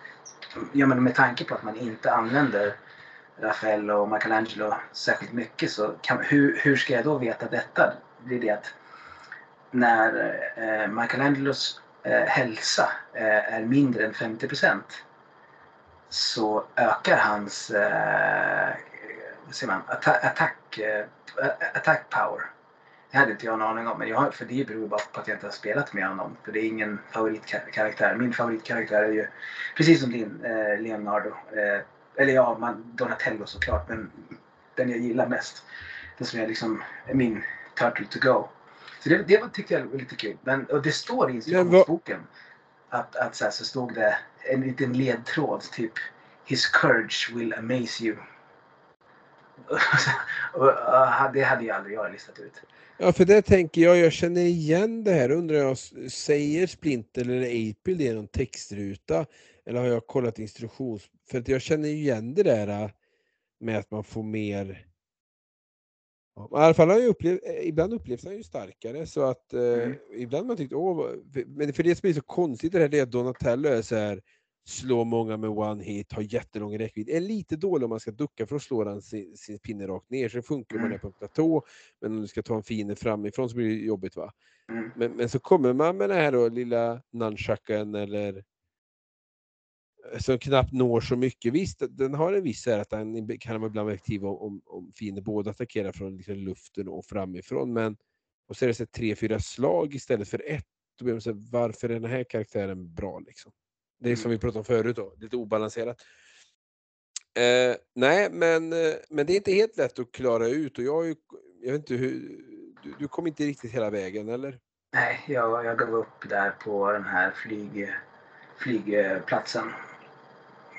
ja, men med tanke på att man inte använder Rafael och Michelangelo särskilt mycket så kan, hur, hur ska jag då veta detta? Det är det att när eh, Michelangelos eh, hälsa eh, är mindre än 50 procent så ökar hans eh, vad säger man, attack, eh, attack, attack power. Det hade inte jag en aning om, men jag för det beror bara på att jag inte har spelat med honom. För det är ingen favoritkaraktär. Min favoritkaraktär är ju precis som din, eh, Leonardo. Eh, eller ja, man, Donatello såklart, men den jag gillar mest. Den som är liksom min turtle to go. Så det, det var, tyckte jag var lite kul. Men, och det står i instruktionsboken att, att så, här, så stod det en liten ledtråd typ His courage will amaze you. Och, det hade ju aldrig jag listat ut. Ja, för det tänker jag, jag känner igen det här. Undrar jag, säger Splinter eller April det i någon textruta? Eller har jag kollat instruktions... För att jag känner igen det där äh, med att man får mer... I alla fall har jag upplevt, eh, ibland upplevs han ju starkare så att eh, Mm. ibland har man tyckt åh, men för det som är så konstigt det här det är att Donatello är så här slå många med one hit, har jättelång räckvidd. Är lite dålig om man ska ducka för att slå den sin, sin pinne rakt ner, så det funkar om man Mm. är på en platå. Men om du ska ta en fiende framifrån så blir det jobbigt va. Mm. Men, men så kommer man med den här då, lilla nunchucken eller som knappt når så mycket. Visst, den har en viss här att den kan ibland vara aktiv om, om, om fienden både attackerar från liksom luften och framifrån. Men, och så är det så tre, fyra slag istället för ett. Då blir man så här, varför är den här karaktären bra? Liksom? Det är som Mm. vi pratade om förut, då, lite obalanserat. Eh, nej, men, eh, men det är inte helt lätt att klara ut. Och jag, har ju, jag vet inte hur, du, du kom inte riktigt hela vägen, eller? Nej, jag, jag gav upp där på den här flyg, flygplatsen.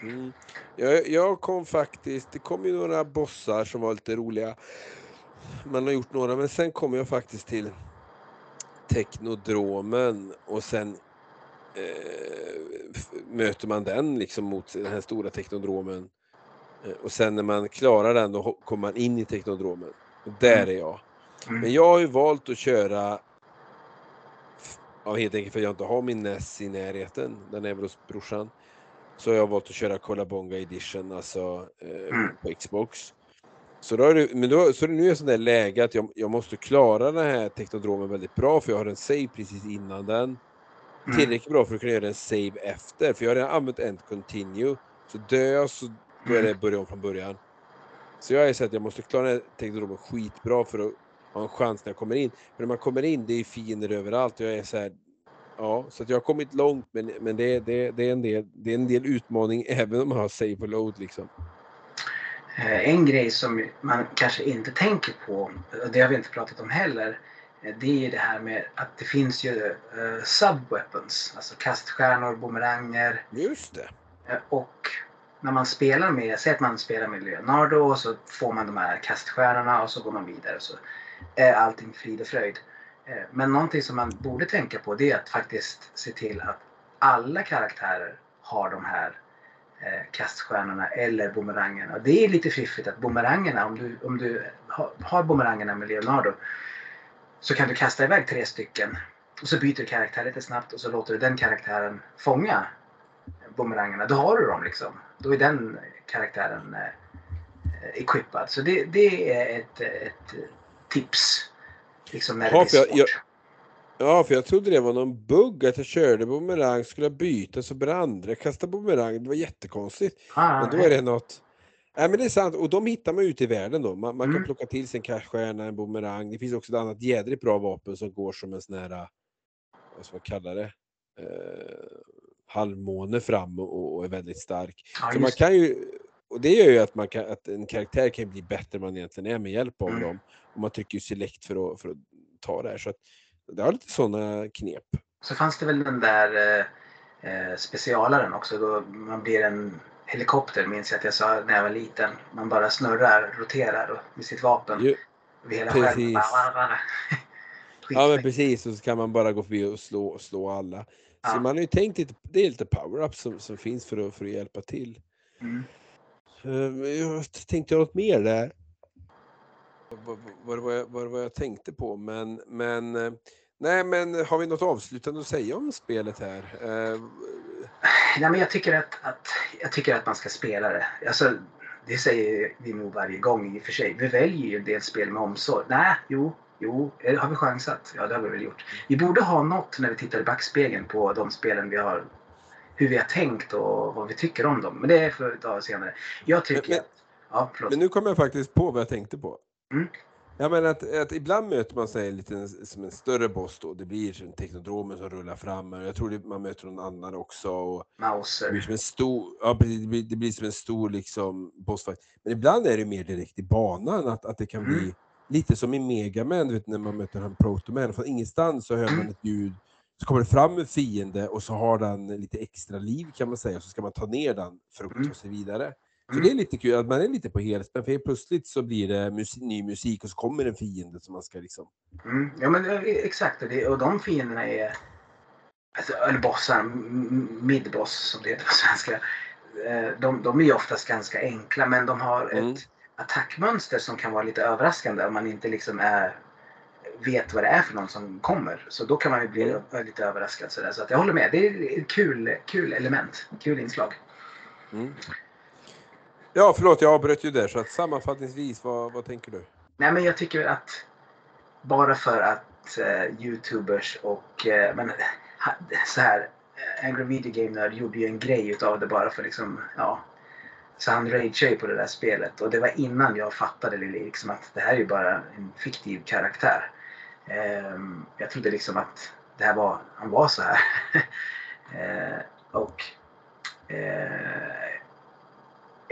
Mm. Jag, jag kom faktiskt, det kom ju några bossar som var lite roliga. Man har gjort några, men sen kom jag faktiskt till Teknodromen och sen eh, möter man den liksom mot den här stora Teknodromen. Eh, och sen när man klarar den då kommer man in i Teknodromen. Och där Mm. är jag. Mm. Men jag har ju valt att köra Ja, helt enkelt för att jag inte har min NES i närheten. Den är väl hos brorsan. Så jag har valt att köra Colabonga Edition, alltså eh, Mm. på Xbox. Så, då är det, men då, så nu är sånt där läge att jag, jag måste klara den här teknodromen väldigt bra för jag har en save precis innan den. Mm. Tillräckligt bra för att kunna göra en save efter, för jag har redan använt End Continue. Så dör jag så då är det börja om från början. Så jag är så att jag måste klara den här teknodromen skitbra för att ha en chans när jag kommer in. För när man kommer in, det är fiender överallt och jag är så här, Ja, så jag har kommit långt men, men det, det, det, är en del, det är en del utmaning även om man har save och load liksom. Eh, En grej som man kanske inte tänker på, och det har vi inte pratat om heller, det är det här med att det finns ju uh, subweapons, alltså kaststjärnor, bumeranger Just det. eh, och när man spelar med, säg att man spelar med Leonardo och så får man de här kaststjärnorna och så går man vidare så är allting frid och fröjd. Eh, Men någonting som man borde tänka på det är att faktiskt se till att alla karaktärer har de här eh, kaststjärnorna eller bumerangerna. Och Det är lite fiffigt att bumerangerna, om du, om du har, har bumerangerna med Leonardo så kan du kasta iväg tre stycken och så byter du karaktär lite snabbt och så låter du den karaktären fånga bumerangerna. Då har du dem liksom. Då är den karaktären eh, equippad. Så det, det är ett, ett tips. Liksom när det Ja, för jag- svårt. jag- Ja, för jag trodde det var någon bugg att jag körde bumerang, skulle byta så började andra kasta bumerang. Det var jättekonstigt. Ah, Men då är det något... Nej men det är sant, och de hittar man ute i världen då. Man, man kan Mm. plocka till sig en kaststjärna, en bumerang. Det finns också ett annat jädrigt bra vapen som går som en sån här, vad ska man kalla det, eh, halvmåne fram och, och är väldigt stark. ja, Så man kan ju, och det gör ju att, man kan, att en karaktär kan bli bättre än man egentligen är med hjälp av Mm. dem. Och man trycker ju select för att, för att ta det här. Så att, det har lite sådana knep. Så fanns det väl den där eh, eh, specialaren också. Då man blir en helikopter minns jag att jag sa när jag var liten. Man bara snurrar, roterar och, med sitt vapen Ju, över hela precis. skärmen. Ja men precis, och så kan man bara gå förbi och slå, slå alla. Så Ja. man har ju tänkt lite, det är lite power-ups som, som finns för att, för att hjälpa till. Mm. Eh, Jag tänkte något mer där. Vad, vad, vad, jag, vad, vad jag tänkte på, men, men eh, Nej, men har vi något avslutande att säga om spelet här? Nej, men jag tycker att, att, jag tycker att man ska spela det. Alltså, det säger vi nog varje gång i och för sig. Vi väljer ju en del spel med omsorg. Nej, jo, jo. eh, Har vi chansat? Ja, det har vi väl gjort. Vi borde ha något när vi tittar i backspegeln på de spelen vi har. Hur vi har tänkt och vad vi tycker om dem. Men det är för att ta senare. Jag tycker Men- att... Ja. Men nu kommer jag faktiskt på vad jag tänkte på. Mm. Ja, men att, att ibland möter man sig lite som en större boss då. Det blir en teknodromen som rullar fram. och Jag tror det, man möter någon annan också. Och det blir Mauser. som en stor, ja, det, blir, det blir som en stor liksom, bossfight. Men ibland är det mer direkt i banan. Att, att det kan Mm. bli lite som i Megaman, vet, när man möter han Protoman. Från ingenstans så hör man Mm. ett ljud. Så kommer det fram en fiende och så har den lite extra liv kan man säga. Så ska man ta ner den för att ta sig vidare. Mm. det är lite kul att man är lite på helspänn, för helt plötsligt så blir det musik, ny musik och så kommer en fiende som man ska liksom... Mm. Ja, men eh, exakt. Och, det, och de fienderna är... Alltså, eller bossar, midboss som det heter på svenska. Eh, De, de är ju oftast ganska enkla men de har Mm. ett attackmönster som kan vara lite överraskande om man inte liksom är, vet vad det är för någon som kommer. Så då kan man ju bli Mm. lite överraskad. Sådär. Så att jag håller med. Det är ett kul, kul element. Kul inslag. Mm. Ja, förlåt, jag avbröt ju där. Så att sammanfattningsvis, vad, vad tänker du? Nej men jag tycker att bara för att eh, Youtubers och eh, men, ha, så här eh, Angry Video Game Nerd gjorde ju en grej utav det bara för liksom ja så han rageade ju på det där spelet och det var innan jag fattade liksom att det här är ju bara en fiktiv karaktär. Ehm, jag trodde liksom att det här var, han var så här. Eh, och eh,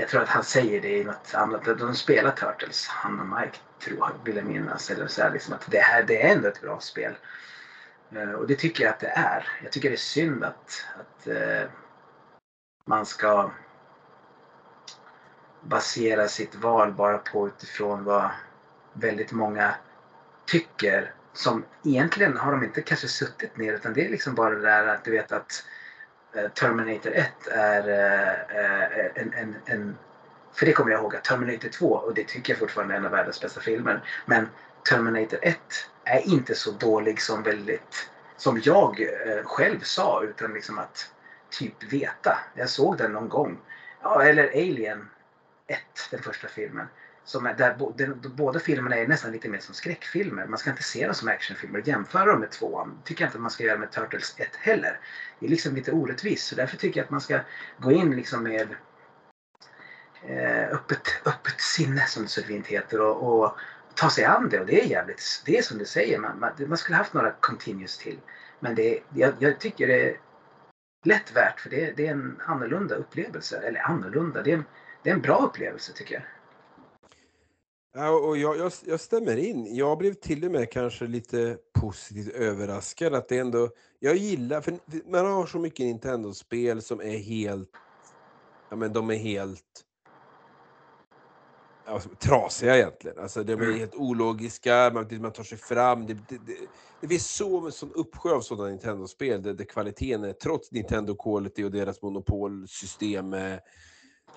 jag tror att han säger det i något annat. De spelar Turtles, han och Mike, tror jag, vill jag minnas. Eller så här, liksom att det här det är ändå ett bra spel. Eh, och det tycker jag att det är. Jag tycker det är synd att, att eh, man ska basera sitt val bara på utifrån vad väldigt många tycker. Som egentligen har de inte kanske suttit ner utan det är liksom bara det där att du vet att eh, Eh, Terminator 1 är eh, eh, en, en, en för det kommer jag ihåg att Terminator 2 och det tycker jag fortfarande är en av världens bästa filmer. Men Terminator 1 är inte så dålig som väldigt som jag själv sa utan liksom att typ veta. Jag såg den någon gång. Ja, eller Alien 1, den första filmen. Som är där, den, båda filmerna är nästan lite mer som skräckfilmer. Man ska inte se dem som actionfilmer. Jämföra dem med tvåan tycker jag inte man ska göra med Turtles 1 heller. Det är liksom lite orättvist. Så därför tycker jag att man ska gå in liksom med eh, öppet, öppet sinne som det så fint heter och, och ta sig an det. Och det är jävligt, det är som du säger, man, man, man skulle haft några continuous till. Men det, jag, jag tycker det är lätt värt för det, det, är en annorlunda upplevelse. Eller annorlunda, det är en, det är en bra upplevelse tycker jag. Ja, och jag, jag, jag, stämmer in. Jag blev till och med kanske lite positivt överraskad att det ändå... Jag gillar, för man har så mycket Nintendo-spel som är helt... Ja men de är helt... Alltså, trasiga egentligen. Alltså de är mm. helt ologiska, man, man tar sig fram. Det, det, det, det finns så sån uppsjö av sådana Nintendo-spel där, där kvaliteten är, trots Nintendo Quality och deras monopolsystem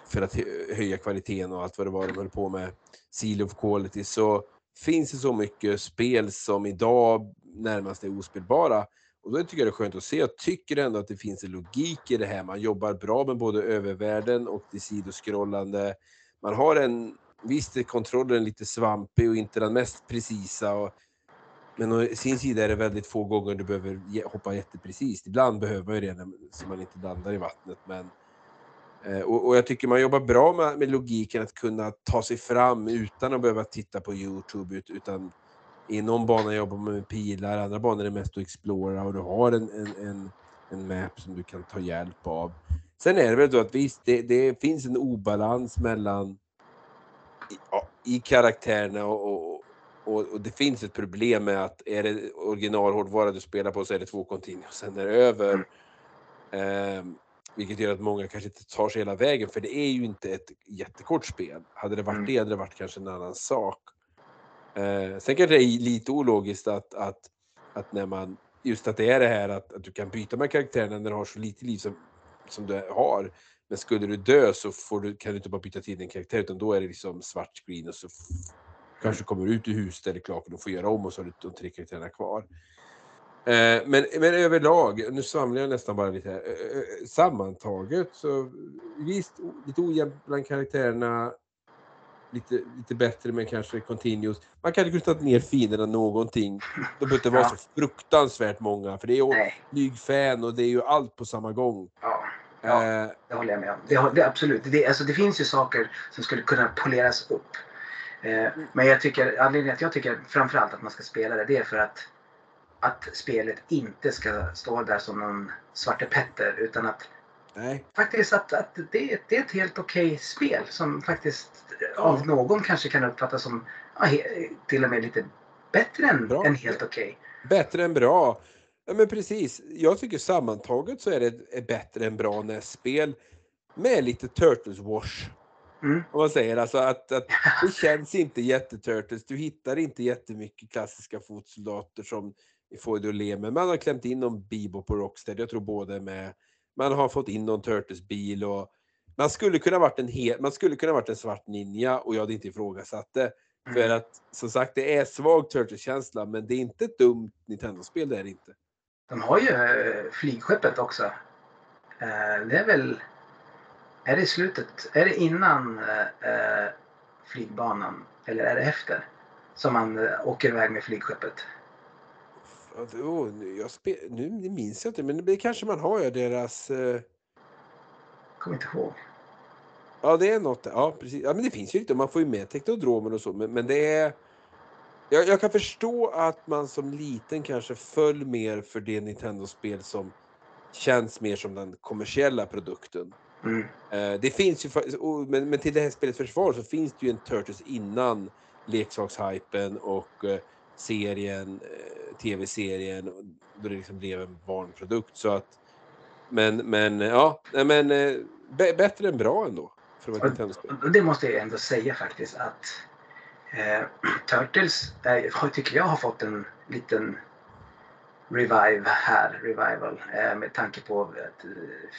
för att höja kvaliteten och allt vad det var de höll på med, Seal of Quality, så finns det så mycket spel som idag närmast är ospelbara. Och då tycker jag det är skönt att se. Jag tycker ändå att det finns en logik i det här. Man jobbar bra med både övervärlden och det sidoskrollande. Man har en, visst är kontrollen lite svampig och inte den mest precisa. Och, men å sin sida är det väldigt få gånger du behöver hoppa jätteprecis. Ibland behöver man ju det så man inte landar i vattnet. Men och, och, jag tycker man jobbar bra med, med, logiken att kunna ta sig fram utan att behöva titta på Youtube. Utan i någon bana jobbar man med pilar, andra banor är det mest att explora och du har en, en, en, en map som du kan ta hjälp av. Sen är det väl då att visst, det, det finns en obalans mellan i, i karaktärerna och, och, och, det finns ett problem med att är det originalhårdvara du spelar på så är det två continuous, sen är det över. Um, vilket gör att många kanske inte tar sig hela vägen, för det är ju inte ett jättekort spel. Hade det varit mm. det hade det varit kanske en annan sak. Eh, sen kanske det är lite ologiskt att, att, att när man, just att det är det här att, att du kan byta med karaktärerna när du har så lite liv som, som du har. Men skulle du dö så får du, kan du inte bara byta till din karaktär utan då är det liksom svart screen och så kanske du kommer ut ur huset eller klaken och får göra om och så har du de tre karaktärerna kvar. Eh, men, men överlag, nu svamlar jag nästan bara lite här. Eh, eh, sammantaget så visst, lite ojämnt bland karaktärerna. Lite, lite bättre men kanske continuous. Man kan inte ta ner finerna någonting. De behöver inte vara så fruktansvärt många för det är flygfan och det är ju allt på samma gång. Ja, ja det håller jag med om. Det, det, absolut. Det, alltså, det finns ju saker som skulle kunna poleras upp. men jag tycker, anledningen att jag tycker framförallt att man ska spela det, det är för att att spelet inte ska stå där som någon Svarte Petter utan att Nej. faktiskt att, att det, det är ett helt okej okay spel som faktiskt av någon kanske kan uppfattas som ja, till och med lite bättre än, än helt okej. Okay. Bättre än bra. Ja men precis. Jag tycker sammantaget så är det ett bättre än bra NES-spel med lite Turtles Wash. Mm. Om man säger alltså att, att det känns inte jätteturtles. Du hittar inte jättemycket klassiska fotsoldater som i Foyd och le, men man har klämt in någon Bibo på Rockstead. Jag tror både med, man har fått in någon Turtles-bil och man skulle kunna varit en hel, man skulle kunna varit en svart ninja och jag hade inte ifrågasatt det. Mm. För att som sagt, det är svag Turtles-känsla, men det är inte ett dumt Nintendo-spel, det är det inte. De har ju äh, flygskeppet också. Äh, det är väl, är det slutet, är det innan äh, flygbanan eller är det efter? Som man åker iväg med flygskeppet? Oh, jag spe, nu minns jag inte, men det kanske man har, ja, deras... Eh... Kommer inte ihåg. Ja, det är något. Ja, precis. Ja, men det finns ju lite. Man får ju med teknodromen och så, men, men det är... Jag, jag, kan förstå att man som liten kanske föll mer för det Nintendo-spel som känns mer som den kommersiella produkten. Mm. Eh, det finns ju, men, men till det här spelets försvar så finns det ju en Turtles innan leksakshypen och eh, serien, eh, tv-serien, då det liksom blev en barnprodukt. Så att, men, men ja, men eh, bättre än bra ändå. För det måste jag ändå säga faktiskt att eh, Turtles eh, tycker jag har fått en liten revive här, revival, eh, med tanke på att, eh,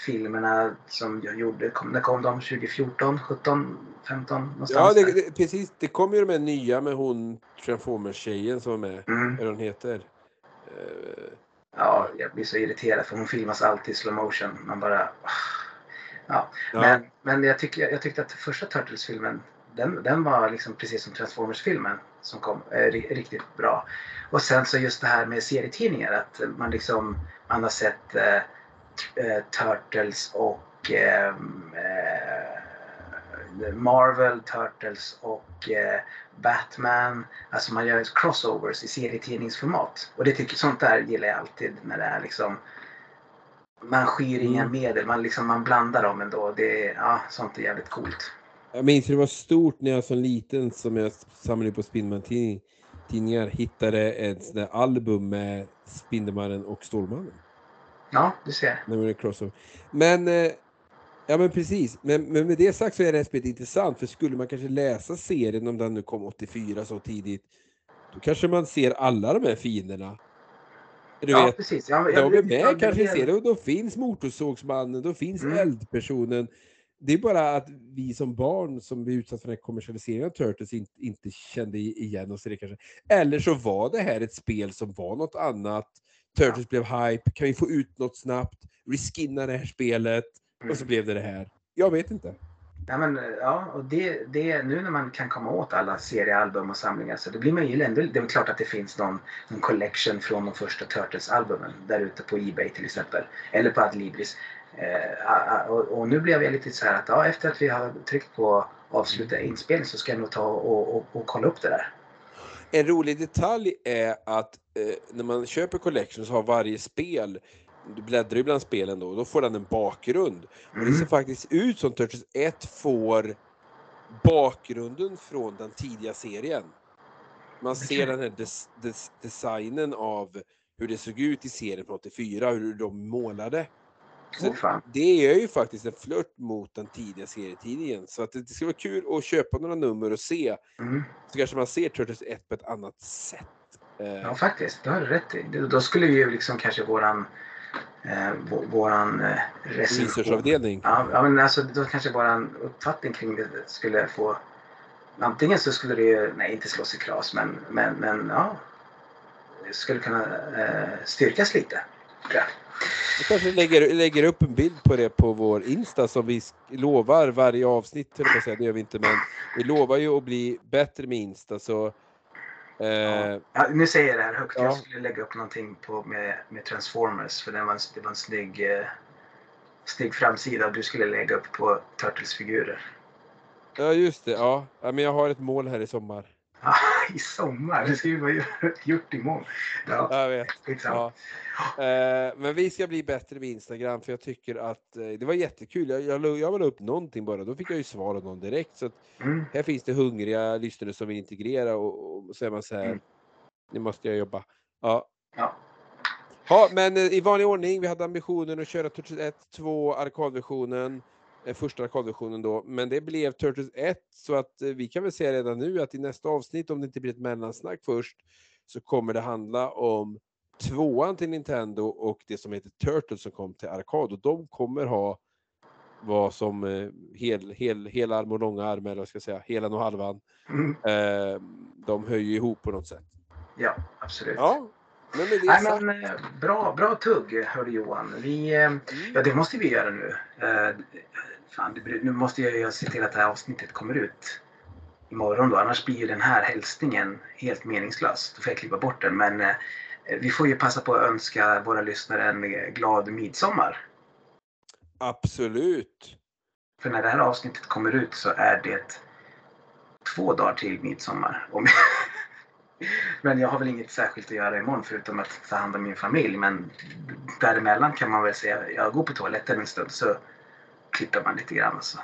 filmerna som jag gjorde, kom, när kom de? 2014, 17, 15? Någonstans ja, det, det, precis. Det kom ju de här nya med hon Transformers-tjejen som var med, mm. vad hon heter. Uh, Ja, jag blir så irriterad för hon filmas alltid i slow motion. Man bara... Ja. Ja. Men, men jag, tycker, jag tyckte att första Turtles-filmen den, den var liksom precis som Transformers-filmen som kom eh, ri- riktigt bra. Och sen så just det här med serietidningar att man liksom man har sett eh, eh, Turtles och eh, eh, Marvel, Turtles och eh, Batman. Alltså man gör crossovers i serietidningsformat. Och det tycker, sånt där gillar jag alltid när det är liksom man skyr inga Mm. medel, man, liksom, man blandar dem ändå. Det, är- ja, sånt är jävligt coolt. Jag minns det var stort när jag som liten som jag samlade på Spindelman-tidningar hittade ett där album med Spindelmannen och Stålmannen. Ja, du ser. När man är crossover. Men, eh, ja men precis. Men, men med det sagt så är det här spelet intressant för skulle man kanske läsa serien om den nu kom 84 så tidigt då kanske man ser alla de här fienderna. Du ja, vet, precis. Ja, de är jag- med jag- kanske i jag- serien och då finns Motorsågsmannen, då finns Mm. Eldpersonen. Det är bara att vi som barn som blir utsatta för den här kommersialiseringen av Turtles inte, inte kände igen oss i det kanske. Eller så var det här ett spel som var något annat. Turtles blev hype, kan vi få ut något snabbt? Reskinna det här spelet. Och så Mm. blev det det här. Jag vet inte. Ja, men, ja, och det, det, nu när man kan komma åt alla seriealbum och samlingar så det blir man ju ändå, det är väl klart att det finns någon, någon collection från de första Turtles-albumen där ute på Ebay till exempel. Eller på Adlibris. Eh, ah, ah, och, och nu blev jag lite så här att ja, efter att vi har tryckt på avsluta inspelning så ska jag nog ta och, och, och kolla upp det där. En rolig detalj är att eh, när man köper Collection så har varje spel, du bläddrar ju bland spelen då, då får den en bakgrund. Och det ser Mm. faktiskt ut som Turtles 1 får bakgrunden från den tidiga serien. Man ser den här des, des, designen av hur det såg ut i serien från 84, hur de målade. Så fan. det är ju faktiskt en flört mot den tidiga serietidningen. Så att det, ska vara kul att köpa några nummer och se. Mm. Så kanske man ser Turtles 1 på ett annat sätt. Eh, Ja, faktiskt. Det har du rätt i. Då skulle ju liksom kanske våran, eh, vå- våran eh, recension-. Ja, ja, men alltså då kanske våran uppfattning kring det skulle få... Antingen så skulle det ju, nej inte slås i kras, men, men, men ja. Det skulle kunna eh, styrkas lite. Jag. Vi kanske lägger, lägger upp en bild på det på vår Insta som vi lovar varje avsnitt, att säga, det gör vi inte, men vi lovar ju att bli bättre med Insta så eh, Ja, nu säger jag det här högt. Ja. Jag skulle lägga upp någonting på, med, med Transformers för det var en, det var en snygg, eh, snygg framsida och du skulle lägga upp på Turtles-figurer. Ja just det, ja. ja. Men jag har ett mål här i sommar. I sommar? Det ska ju vara gjort imorgon. Ja, Jag vet. Ja. Eh, men vi ska bli bättre med Instagram för jag tycker att eh, det var jättekul. Jag, jag, jag la upp någonting bara, då fick jag ju svar av någon direkt. Så Mm. här finns det hungriga lyssnare som vill integrera och, och så är man så här, Mm. nu måste jag jobba. Ja. Ja. Ja, men eh, i vanlig ordning, vi hade ambitionen att köra Turtles 1, 2, arkadversionen, första arkadversionen då, men det blev Turtles 1 så att eh, vi kan väl säga redan nu att i nästa avsnitt, om det inte blir ett mellansnack först, så kommer det handla om tvåan till Nintendo och det som heter Turtles som kom till arkad och de kommer ha vad som eh, hel, hel, hela arm och långa arm, eller vad ska jag säga, helan och halvan. Mm. Eh, de ju ihop på något sätt. ja, absolut. Ja, men med det Nej, sagt. men, eh, bra, bra tugg, hörde Johan. Vi, eh, ja, det måste vi göra nu. Eh, fan, nu måste jag ju se till att det här avsnittet kommer ut imorgon då. Annars blir ju den här hälsningen helt meningslös. Då får jag klippa bort den. Men eh, vi får ju passa på att önska våra lyssnare en eh, glad midsommar. Absolut. För när det här avsnittet kommer ut så är det två dagar till midsommar. Om men jag har väl inget särskilt att göra imorgon förutom att ta hand om min familj. Men däremellan kan man väl säga, jag går på toaletten en stund så klipper man lite grann. Så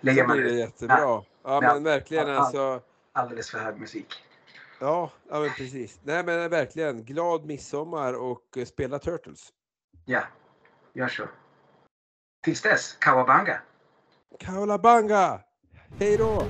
lägger Så man blir det jättebra. Ja, Ja. men verkligen Ja. alltså. alldeles för hög musik. Ja, ja men precis. Nej men verkligen. Glad midsommar och eh, spela Turtles. Ja, gör så. Tills dess, Kawabanga! Kaolabanga! Hej då!